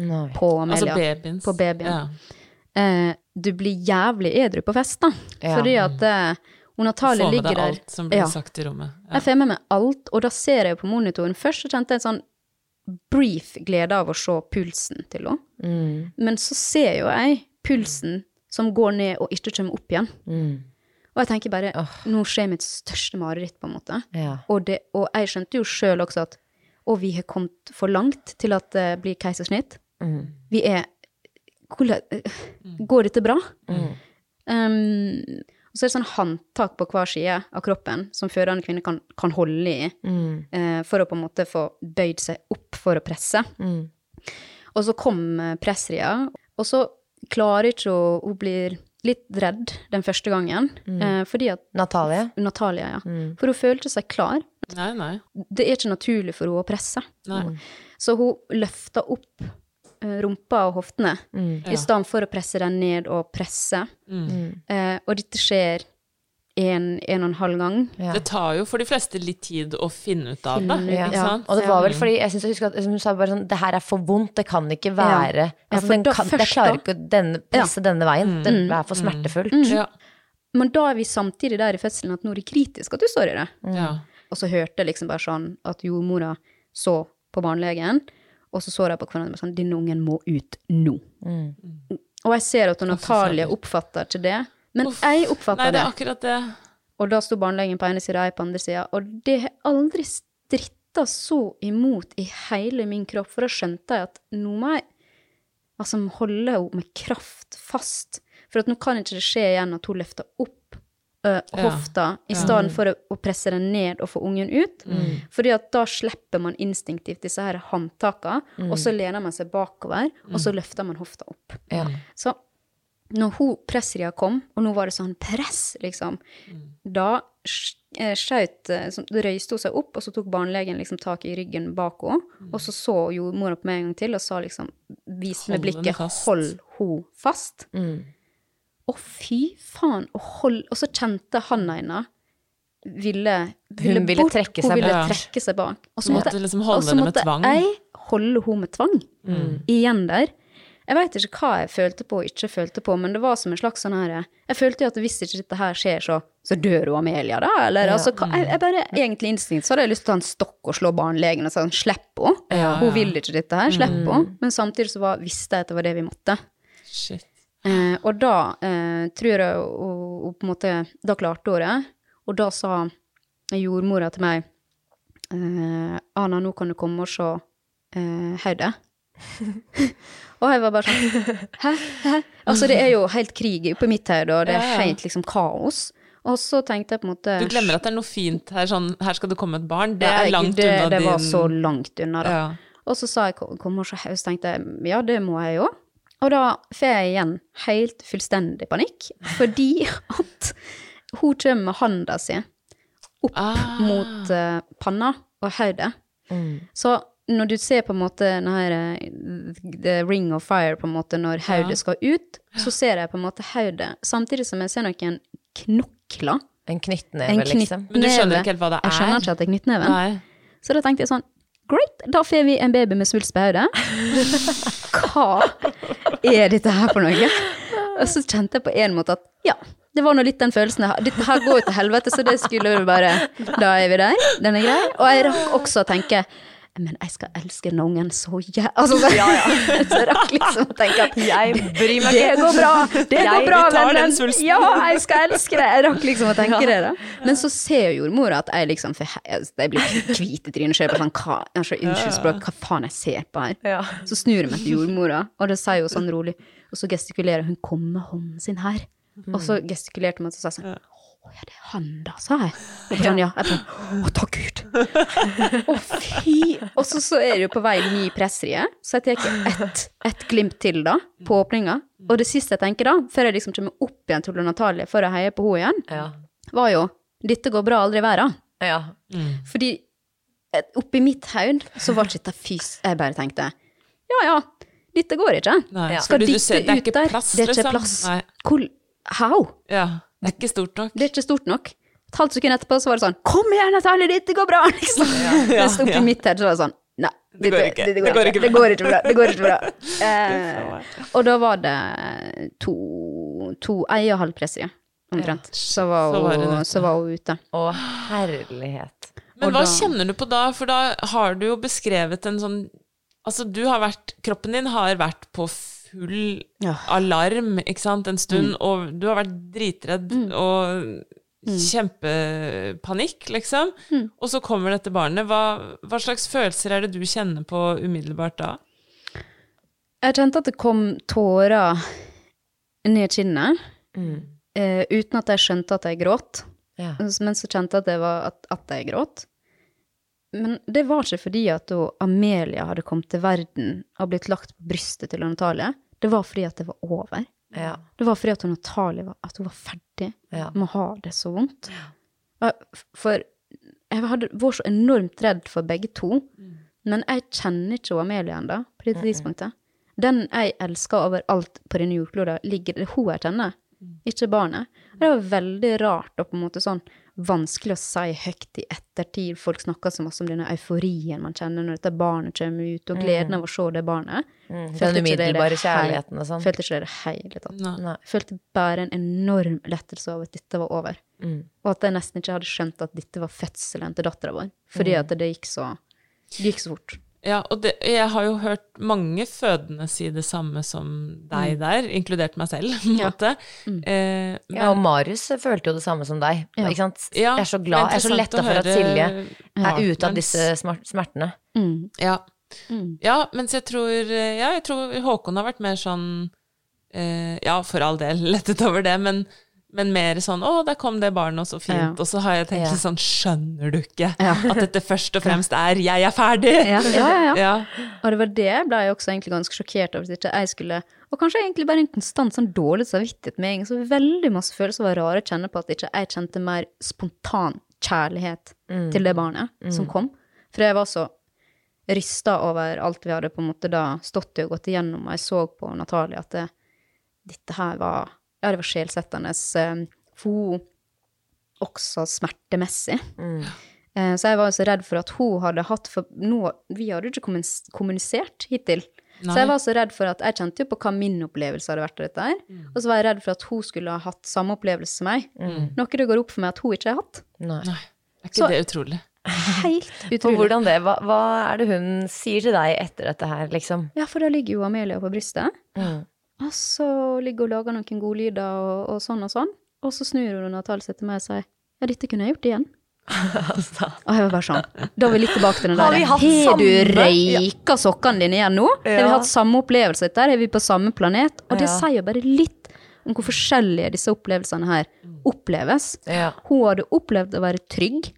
Nei. på Altså Amelia. babyens. På babyen. Ja. Eh, du blir jævlig edru på fest, da. Ja. Fordi at eh, hun Natalie Få med ligger deg der alt som blir Ja. sagt i rommet. Ja. Jeg får med meg alt, og da ser jeg på monitoren. Først så kjente jeg en sånn brief glede av å se pulsen til henne. Mm. Men så ser jo jeg pulsen som går ned og ikke kommer opp igjen. Mm. Og jeg tenker bare, nå skjer mitt største mareritt, på en måte. Ja. Og, det, og jeg skjønte jo sjøl også at og vi har kommet for langt til at det blir keisersnitt. Mm. Vi er hvordan, eh, Går dette bra? Um, og så er det sånn håndtak på hver side av kroppen som fødende kvinner kan, kan holde i Mm. eh, for å på en måte få bøyd seg opp for å presse. Mm. Og så kom eh, pressria, og så klarer ikke hun Hun blir litt redd den første gangen, eh, fordi at Natalie? Natalia, ja. Mm. For hun følte seg klar. Nei, nei. Det er ikke naturlig for henne å presse. nei. Så hun løfta opp rumpa og hoftene Mm. i stedet for å presse den ned og presse. Mm. Eh, og dette skjer en, en og en halv gang. Ja. Det tar jo for de fleste litt tid å finne ut av det. Ja. sant? Og det var vel fordi jeg synes jeg husker at hun sa bare sånn Det her er for vondt, det kan ikke være Ja, altså, den kan, Jeg klarer ikke å denne, presse denne veien. Det er for smertefullt. Ja. Men da er vi samtidig der i fødselen at nå er det kritisk at du står i det. ja. Og så hørte jeg liksom bare sånn at jordmora så på barnelegen, og så så de på hverandre og sånn Denne ungen må ut nå. Mm. Og jeg ser at Natalie oppfatter ikke det, men Uff. jeg Nei, oppfatter det er akkurat det. Og da sto barnelegen på ene sida, jeg på andre sida, og det har aldri stritta så imot i hele min kropp, for da skjønte jeg at nå må jeg altså holde henne med kraft fast. For at nå kan ikke det skje igjen at hun løfter opp Ja. hofta i stedet for å, å presse den ned og få ungen ut. Fordi at da slipper man instinktivt disse her håndtakene, og så lener man seg bakover, og så løfter man hofta opp. Ja. Så når hun pressria kom, og nå var det sånn press, liksom, da eh, skjøt eh, røyste hun seg opp, og så tok barnelegen liksom tak i ryggen bak henne, og så så jordmora på meg en gang til og sa liksom Vis med blikket 'hold henne fast'. Mm. Å, fy faen! Og, hold, og så kjente handa hennes ville, ville Hun ville bort. trekke hun seg ville bort. trekke seg bak. Og så måtte liksom holde henne med tvang. jeg holde henne med tvang. Mm. Igjen der. Jeg veit ikke hva jeg følte på og ikke følte på, men det var som en slags sånn her Jeg følte jo at hvis ikke dette her skjer, så, så dør hun Amelia, da. Eller altså hva, jeg, jeg bare Egentlig instinkt så hadde jeg lyst til å ta en stokk og slå barnelegen og si sånn Slipp henne. Ja, Hun ja. vil ikke dette her. Slipp henne. Men samtidig så var, visste jeg at det var det vi måtte. Shit. Eh, og da eh, tror jeg hun, på en måte Da klarte hun det. Og da sa jordmora til meg eh, Ana, nå kan du komme og se eh, hodet. og jeg var bare sånn Hæ? Hæ? Altså, det er jo helt krig oppi mitt hode, og det er helt liksom kaos. Og så tenkte jeg på en måte Du glemmer at det er noe fint her, sånn her skal det komme et barn. Det er langt det, unna det din var så langt unna, da. Ja. Og så sa jeg kom og se hodet, så tenkte jeg ja, det må jeg jo. Og da får jeg igjen helt fullstendig panikk, fordi at hun kommer med handa si opp Ah. mot uh, panna og hodet. Så når du ser på en måte denne, eh, The Ring of Fire, på en måte, når hodet skal ut, så ser jeg på en måte hodet, samtidig som jeg ser noen knokler. En knyttneve, liksom. Men du skjønner ikke helt hva det er? Jeg skjønner er? ikke at det er knyttneven. Så da tenkte jeg sånn, great, da får vi en baby med svulst på hodet. Hva er dette her for noe? Og så kjente jeg på en måte at, ja, det var nå litt den følelsen jeg har. Dette her går jo til helvete, så det skulle jo bare, da er vi der, den er grei. Og jeg rakk også å tenke, men jeg skal elske den ungen så jævlig Altså, så, så jeg rakk liksom å tenke at Jeg bryr meg det går bra, det Jeg går bra, vennen. Ja, jeg skal elske det. Jeg rakk liksom å tenke det, da. Men så ser jo jordmora at jeg liksom for jeg, jeg blir hvit i trynet og Sånn, hva, unnskyld språk, hva faen jeg ser på her? Ja. Så snur jeg meg til jordmora, og det sier jo sånn rolig, og så gestikulerer hun 'kom med hånden sin her'. Og så gestikulerte hun, og så sa sånn 'Å ja, det er han da', sa jeg. Og sånn, ja. Jeg sånn 'Å, takk Gud'. Å, fy! Og så, så er det jo på vei ny pressrie, så jeg tar ett et glimt til da, på åpninga. Og det siste jeg tenker da, før jeg liksom kommer opp igjen til Natalie for å heie på henne igjen, Ja. var jo 'dette går bra, aldri i verden'. ja. Fordi eh, oppi mitt hode så var ikke dette fys... Jeg bare tenkte ja ja, dette går ikke. Nei, Skal fordi ser- det er ut ikke der. plass, det er ikke liksom. plass. Nei. Hvor, how? Ja, det er ikke stort nok. Det er ikke stort nok. Et halvt sekund etterpå så var det sånn Kom igjen, Natalie, dette går bra! Liksom. Mens oppi ja. mitt hode så var det sånn Nei, Det går ikke. Det, går ikke. Det går ikke bra. Det går ikke bra. Eh, og da var det to, to ei og halv pressrie, omtrent. Så var hun så var hun ute. Å, herlighet. Men Og hva da- kjenner du på da? For da har du jo beskrevet en sånn Altså, du har vært Kroppen din har vært på full Ja. alarm, ikke sant, en stund, og du har vært dritredd og kjempepanikk, liksom. Og så kommer dette barnet. Hva, hva slags følelser er det du kjenner på umiddelbart da? Jeg kjente at det kom tårer ned kinnet, Mm. eh, uten at jeg skjønte at jeg gråt. Ja. Men så kjente jeg at, det var at, at jeg gråt. Men det var ikke fordi at Amelia hadde kommet til verden og blitt lagt på brystet til Natalie. Det var fordi at det var over. Ja. Det var fordi at hun, Natalie var, at hun var ferdig Ja. med å ha det så vondt. For jeg hadde, var så enormt redd for begge to. Men jeg kjenner ikke Amelia ennå, på dette tidspunktet. Den jeg elsker overalt på denne jordkloden, ligger det hun jeg kjenner, ikke barnet. Og det var veldig rart å på en måte sånn vanskelig å si høyt i ettertid. Folk snakker så masse om denne euforien man kjenner når dette barnet kommer ut, og gleden av å se det barnet. Mm. Følte Den umiddelbare kjærligheten og sånn. Følte ikke det i det hele tatt. Nei. Følte bare en enorm lettelse over at dette var over. Mm. Og at jeg nesten ikke hadde skjønt at dette var fødselen til dattera vår. Fordi Mm. at det gikk så Det gikk så fort. Ja, og det, jeg har jo hørt mange fødende si det samme som deg der, inkludert meg selv, på en Ja. måte. Eh, men, Ja, og Marius følte jo det samme som deg. Ja. Ikke sant? Ja, jeg er så glad, jeg er så letta for at Silje er ute av disse smertene. Mm. Ja. Mm. ja, mens jeg tror Ja, jeg tror Håkon har vært mer sånn eh, Ja, for all del lettet over det, men, men mer sånn 'Å, der kom det barnet, og så fint.' Ja. Og så har jeg tenkt Ja. litt sånn 'Skjønner du ikke Ja. at dette først og fremst er 'jeg er ferdig'? Ja, ja, ja, ja. Ja. Og det var det jeg ble også egentlig ganske sjokkert over. At jeg skulle Og kanskje egentlig bare en konstant sånn dårlig samvittighet med egen. Så veldig masse følelser var rare å kjenne på at ikke jeg kjente mer spontan kjærlighet til det barnet som kom. For jeg var så rysta over alt vi hadde på en måte da stått i og gått igjennom, og jeg så på Natalie at det, dette her var Ja, det var sjelsettende. eh, For hun også smertemessig. Mm. Så jeg var jo så redd for at hun hadde hatt for nå, Vi hadde jo ikke kommunisert hittil. Så jeg var så redd for at Jeg kjente jo på hva min opplevelse hadde vært av dette her. Og så var jeg redd for at hun skulle ha hatt samme opplevelse som meg. Noe det går opp for meg at hun ikke har hatt. Nei. Nei, er ikke Så- det utrolig? Helt utrolig. hvordan det, hva, hva er det hun sier til deg etter dette her, liksom? Ja, for da ligger jo Amelia på brystet. Mm. Og så ligger hun og lager noen godlyder og, og sånn og sånn. Og så snur hun Natalie seg til meg og sier ja, dette kunne jeg gjort igjen. Altså. Og jeg var bare sånn. Da er vi litt tilbake til den der. Har du røyka ja. sokkene dine igjen nå? Har vi hatt samme opplevelse der? Er vi på samme planet? Og det Ja. sier bare litt om hvor forskjellige disse opplevelsene her oppleves. Ja. Hun hadde opplevd å være trygg,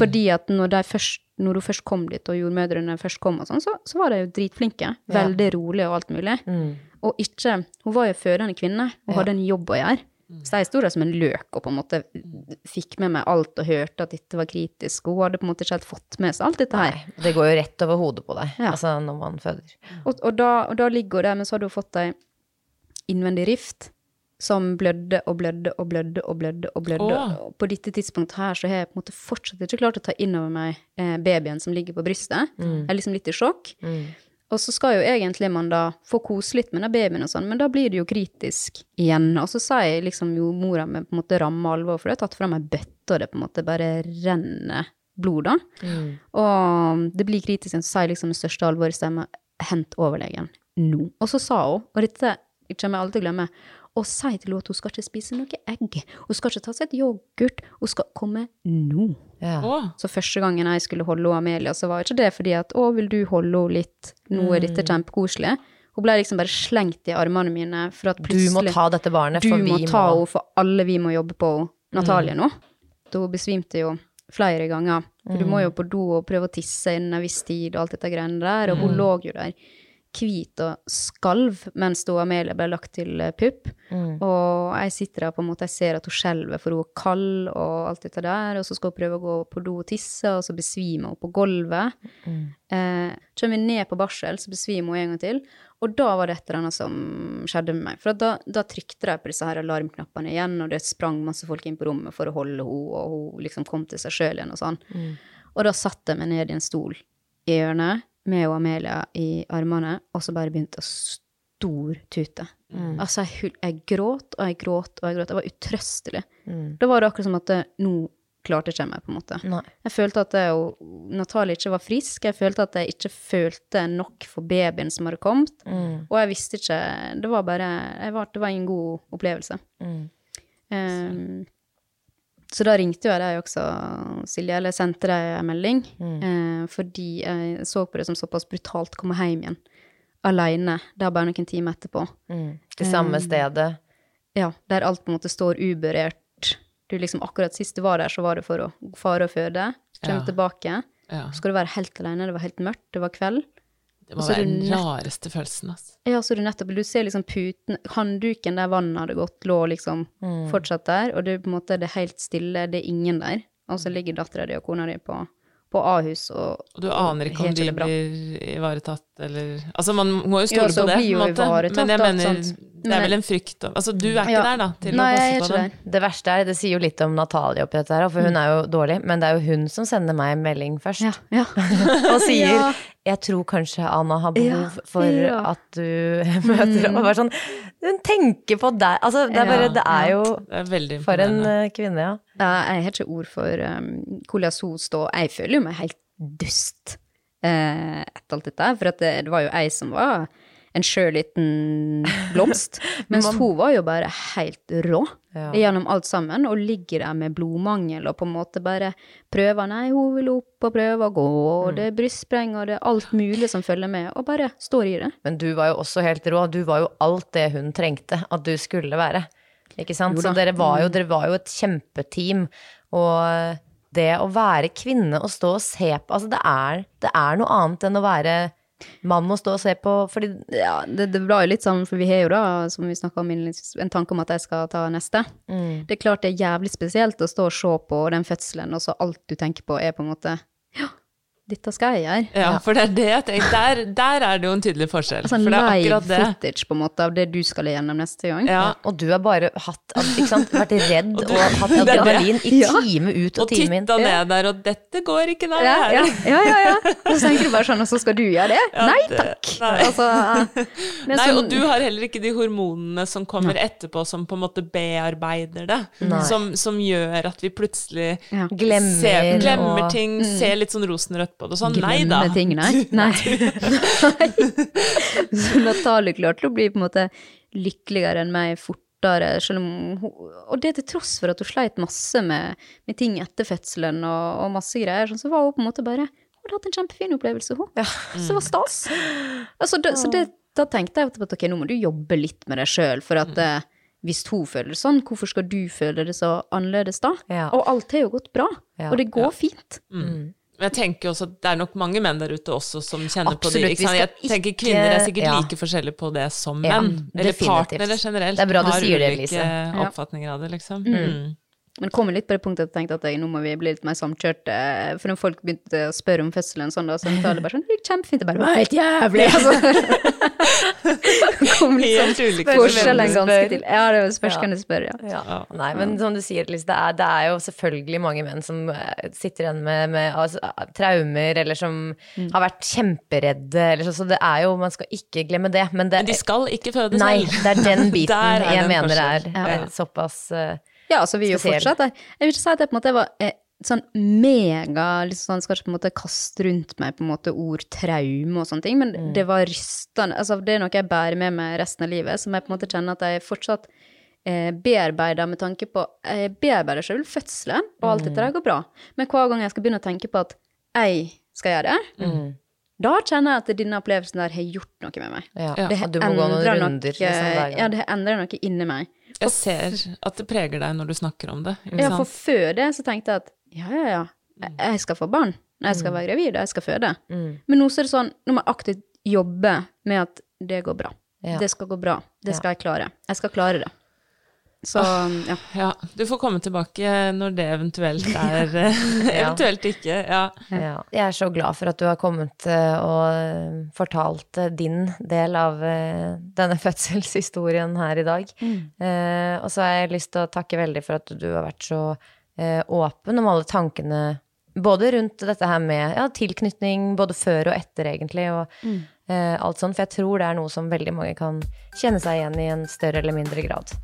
fordi at når, de først, når hun først kom dit, og jordmødrene først kom og sånn, så, så var de jo dritflinke. Veldig rolig og alt mulig. Mm. Og ikke Hun var jo fødende kvinne og hadde en jobb å gjøre. Så jeg sto der som en løk og på en måte fikk med meg alt og hørte at dette var kritisk. Hun hadde på en måte ikke helt fått med seg alt dette her. Nei, det går jo rett over hodet på deg, Ja. altså når man føder. Og, og, da, og da ligger hun der, men så hadde hun fått ei innvendig rift som blødde og blødde og blødde og blødde. Og blødde. Åh. Og på dette tidspunktet her så har jeg på en måte fortsatt ikke klart å ta inn over meg eh, babyen som ligger på brystet. Jeg er liksom litt i sjokk. Og så skal jo egentlig man da få kose litt med den babyen og sånn, men da blir det jo kritisk igjen. Og så sier liksom jo mora med på en måte ramme alvor, for det har tatt fram ei bøtte, og det på en måte bare renner blod, da. Og det blir kritisk igjen, så sier liksom med største alvor i stemmen, hent overlegen nå. Og så sa hun, og dette kommer jeg alltid til å glemme, og sier til henne at hun skal ikke spise noe egg, hun skal ikke ta seg et yoghurt, hun skal komme nå. Ja. Så første gangen jeg skulle holde henne Amelia, så var ikke det fordi at 'å, vil du holde henne litt, nå er dette kjempekoselig'. Hun ble liksom bare slengt i armene mine for at Du plutselig må ta dette barnet, du vi må vi ta henne, for alle vi må jobbe på henne. Natalie nå. Hun besvimte jo flere ganger. For du må jo på do og prøve å tisse innen en viss tid og alt dette greiene der. Og hun lå jo der hvit og skalv mens da Amelia ble lagt til pupp. pupp. Og jeg sitter der på en måte, jeg ser at hun skjelver for hun er kald og alt dette der. Og så skal hun prøve å gå på do og tisse, og så besvimer hun på gulvet. Eh, kommer vi ned på barsel, så besvimer hun en gang til. Og da var det et eller annet som skjedde med meg. For da, da trykte de på disse her alarmknappene igjen, og det sprang masse folk inn på rommet for å holde henne, og hun liksom kom til seg sjøl igjen og sånn. Og da satte jeg meg ned i en stol i hjørnet med og Amelia i armene, og så bare begynte å stortute. Altså, jeg, jeg gråt og jeg gråt og jeg gråt. Jeg var utrøstelig. Da var det akkurat som at nå klarte ikke jeg meg, på en måte. Nei. Jeg følte at jeg Natalie ikke var frisk. Jeg følte at jeg ikke følte nok for babyen som hadde kommet. Og jeg visste ikke Det var bare var, Det var ingen god opplevelse. Um, så da ringte jo jeg deg også, Silje, eller sendte deg en melding, eh, fordi jeg så på det som såpass brutalt å komme hjem igjen aleine. Det er bare noen timer etterpå. Det samme stedet. Ja, der alt på en måte står uberørt. Du liksom akkurat sist du var der, så var det for å fare og føde. Komme Ja. tilbake. ja. Så skal du være helt alene. Det var helt mørkt, det var kveld. Det må være den rareste følelsen, altså. Ja, så du nettopp, du ser liksom puten, håndduken der vannet hadde gått, lå liksom fortsatt der, og det er på en måte det er helt stille, det er ingen der. Og så ligger dattera di og kona di på, på Ahus og Og du aner ikke om de blir ivaretatt, eller Altså, man må jo stole på det, på en måte. Men jeg da, mener, sant. det er vel en frykt Altså, du er ikke Ja. der, da, til Nei, å passe på dem. Det verste er, det sier jo litt om Natalie oppi dette her, for hun er jo dårlig, men det er jo hun som sender meg en melding først. Ja, ja. og sier Ja. 'Jeg tror kanskje Anna har behov Ja, for ja. Mm. at du møter Og bare sånn Hun tenker på deg! Altså, det er bare Det er jo Det er veldig For en eh, kvinne, ja. Jeg har ikke ord for um, hvordan hun står. Jeg føler jo meg helt dust eh, etter alt dette for at det, det var jo jeg som var en sjøliten blomst, mens hun var jo bare helt rå Ja. gjennom alt sammen, og ligger der med blodmangel og på en måte bare prøver Nei, hun vil opp og prøve å gå, og det er brystspreng, og det er alt mulig som følger med, og bare står i det. Men du var jo også helt rå. Du var jo alt det hun trengte at du skulle være. Ikke sant? Så dere var, jo, dere var jo et kjempeteam. Og det å være kvinne og stå og se på Altså, det er, det er noe annet enn å være mann må stå og se på, fordi Ja, det, det var jo litt sånn, for vi har jo da, som vi snakka om, en tanke om at jeg skal ta neste. Det er klart det er jævlig spesielt å stå og se på den fødselen, og så alt du tenker på er på en måte Ja, dette skal jeg gjøre. Ja, for det er det jeg tenker. Der, der er det jo en tydelig forskjell. Altså en for det er live det. footage på en måte av det du skal gjennom neste gang. Ja, Og du har bare hatt, ikke sant, vært redd og, du- hatt det er det. adrenalin i Ja. time ut og og time inn. Og titta ned der, og dette går ikke, nei. Ja, ja, ja, ja, ja. Og så tenker du bare sånn, og så skal du gjøre det? Ja, nei det- takk! nei. Altså, Nei, sånn- og du har heller ikke de hormonene som kommer etterpå, som på en måte bearbeider det. Som, som gjør at vi plutselig Ja. Glemmer ser, glemmer og- ting, ser litt sånn rosenrødt på det. Sånn, nei glemme da. ting, nei. nei. Så Natalie klarte å bli på en måte lykkeligere enn meg fortere, selv om hun, og det til tross for at hun sleit masse med, med ting etter fødselen og, og masse greier, sånn, så var hun på en måte bare Hun hadde hatt en kjempefin opplevelse, hun. Så det var stas. Altså, det, så det, da tenkte jeg at ok, nå må du jobbe litt med deg sjøl, for at mm. hvis hun føler det sånn, hvorfor skal du føle det så annerledes da? Ja. Og alt har jo gått bra, Ja. og det går fint. Men jeg tenker også at det er nok mange menn der ute også som kjenner på det. Jeg tenker kvinner er sikkert ja. like forskjellige på det som Ja, menn. Eller definitivt. partnere generelt. Det er bra du har sier det, Lise. ulike oppfatninger av det, liksom. Mm. Men kom litt på det punktet at jeg tenkte at jeg, nå må vi bli litt mer samkjørte. For når folk begynte å spørre om fødselen sånn, da, så sa alle bare sånn Det gikk kjempefint. Det bare var helt jævlig. Altså. kom litt sånn forskjellen ganske til. Ja, det spørs Ja. hvem du spør, ja. Ja. Nei, men som du sier, Lise, det det er jo selvfølgelig mange menn som eh, sitter igjen med, med altså, traumer, eller som har vært kjemperedde, eller så, så det er jo Man skal ikke glemme det. Men det Men de skal ikke føde Nei, det er den biten er jeg den mener er eh, Ja. såpass eh, Ja, altså vi er jo fortsatt der. Jeg vil ikke si at jeg på en måte var eh, sånn mega liksom sånn, Skal ikke på en måte kaste rundt meg på en måte ord traume og sånne ting, men Mm. det var rystende. Altså det er noe jeg bærer med meg resten av livet, som jeg på en måte kjenner at jeg fortsatt eh, bearbeider med tanke på Jeg bearbeider selv fødselen, og alt dette der går bra. Men hver gang jeg skal begynne å tenke på at jeg skal gjøre det, mm, da kjenner jeg at denne opplevelsen der har gjort noe med meg. ja. Det har runder. noe, Liksom, ja, noe inni meg. Jeg ser at det preger deg når du snakker om det. Ja, for før det så tenkte jeg at ja, ja, ja, jeg- jeg skal få barn. Jeg skal være gravid, og jeg skal føde. Mm. Men nå så er det sånn, nå må jeg aktivt jobbe med at det går bra. Ja. Det skal gå bra. Det skal jeg klare. Jeg skal klare det. Så ja. Ja, du får komme tilbake når det eventuelt er eh, Eventuelt ikke. Ja. Ja. Jeg er så glad for at du har kommet eh, og fortalt eh, din del av denne fødselshistorien her i dag. Mm. og så har jeg lyst til å takke veldig for at du har vært så åpen om alle tankene både rundt dette her med ja, tilknytning både før og etter, egentlig, og eh, alt sånt. For jeg tror det er noe som veldig mange kan kjenne seg igjen i en større eller mindre grad.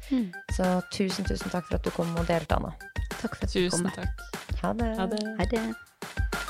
Så tusen, tusen takk for at du kom og delte, Anna. Takk for at du kom. Tusen takk. Ha det. Ha det. Ha det.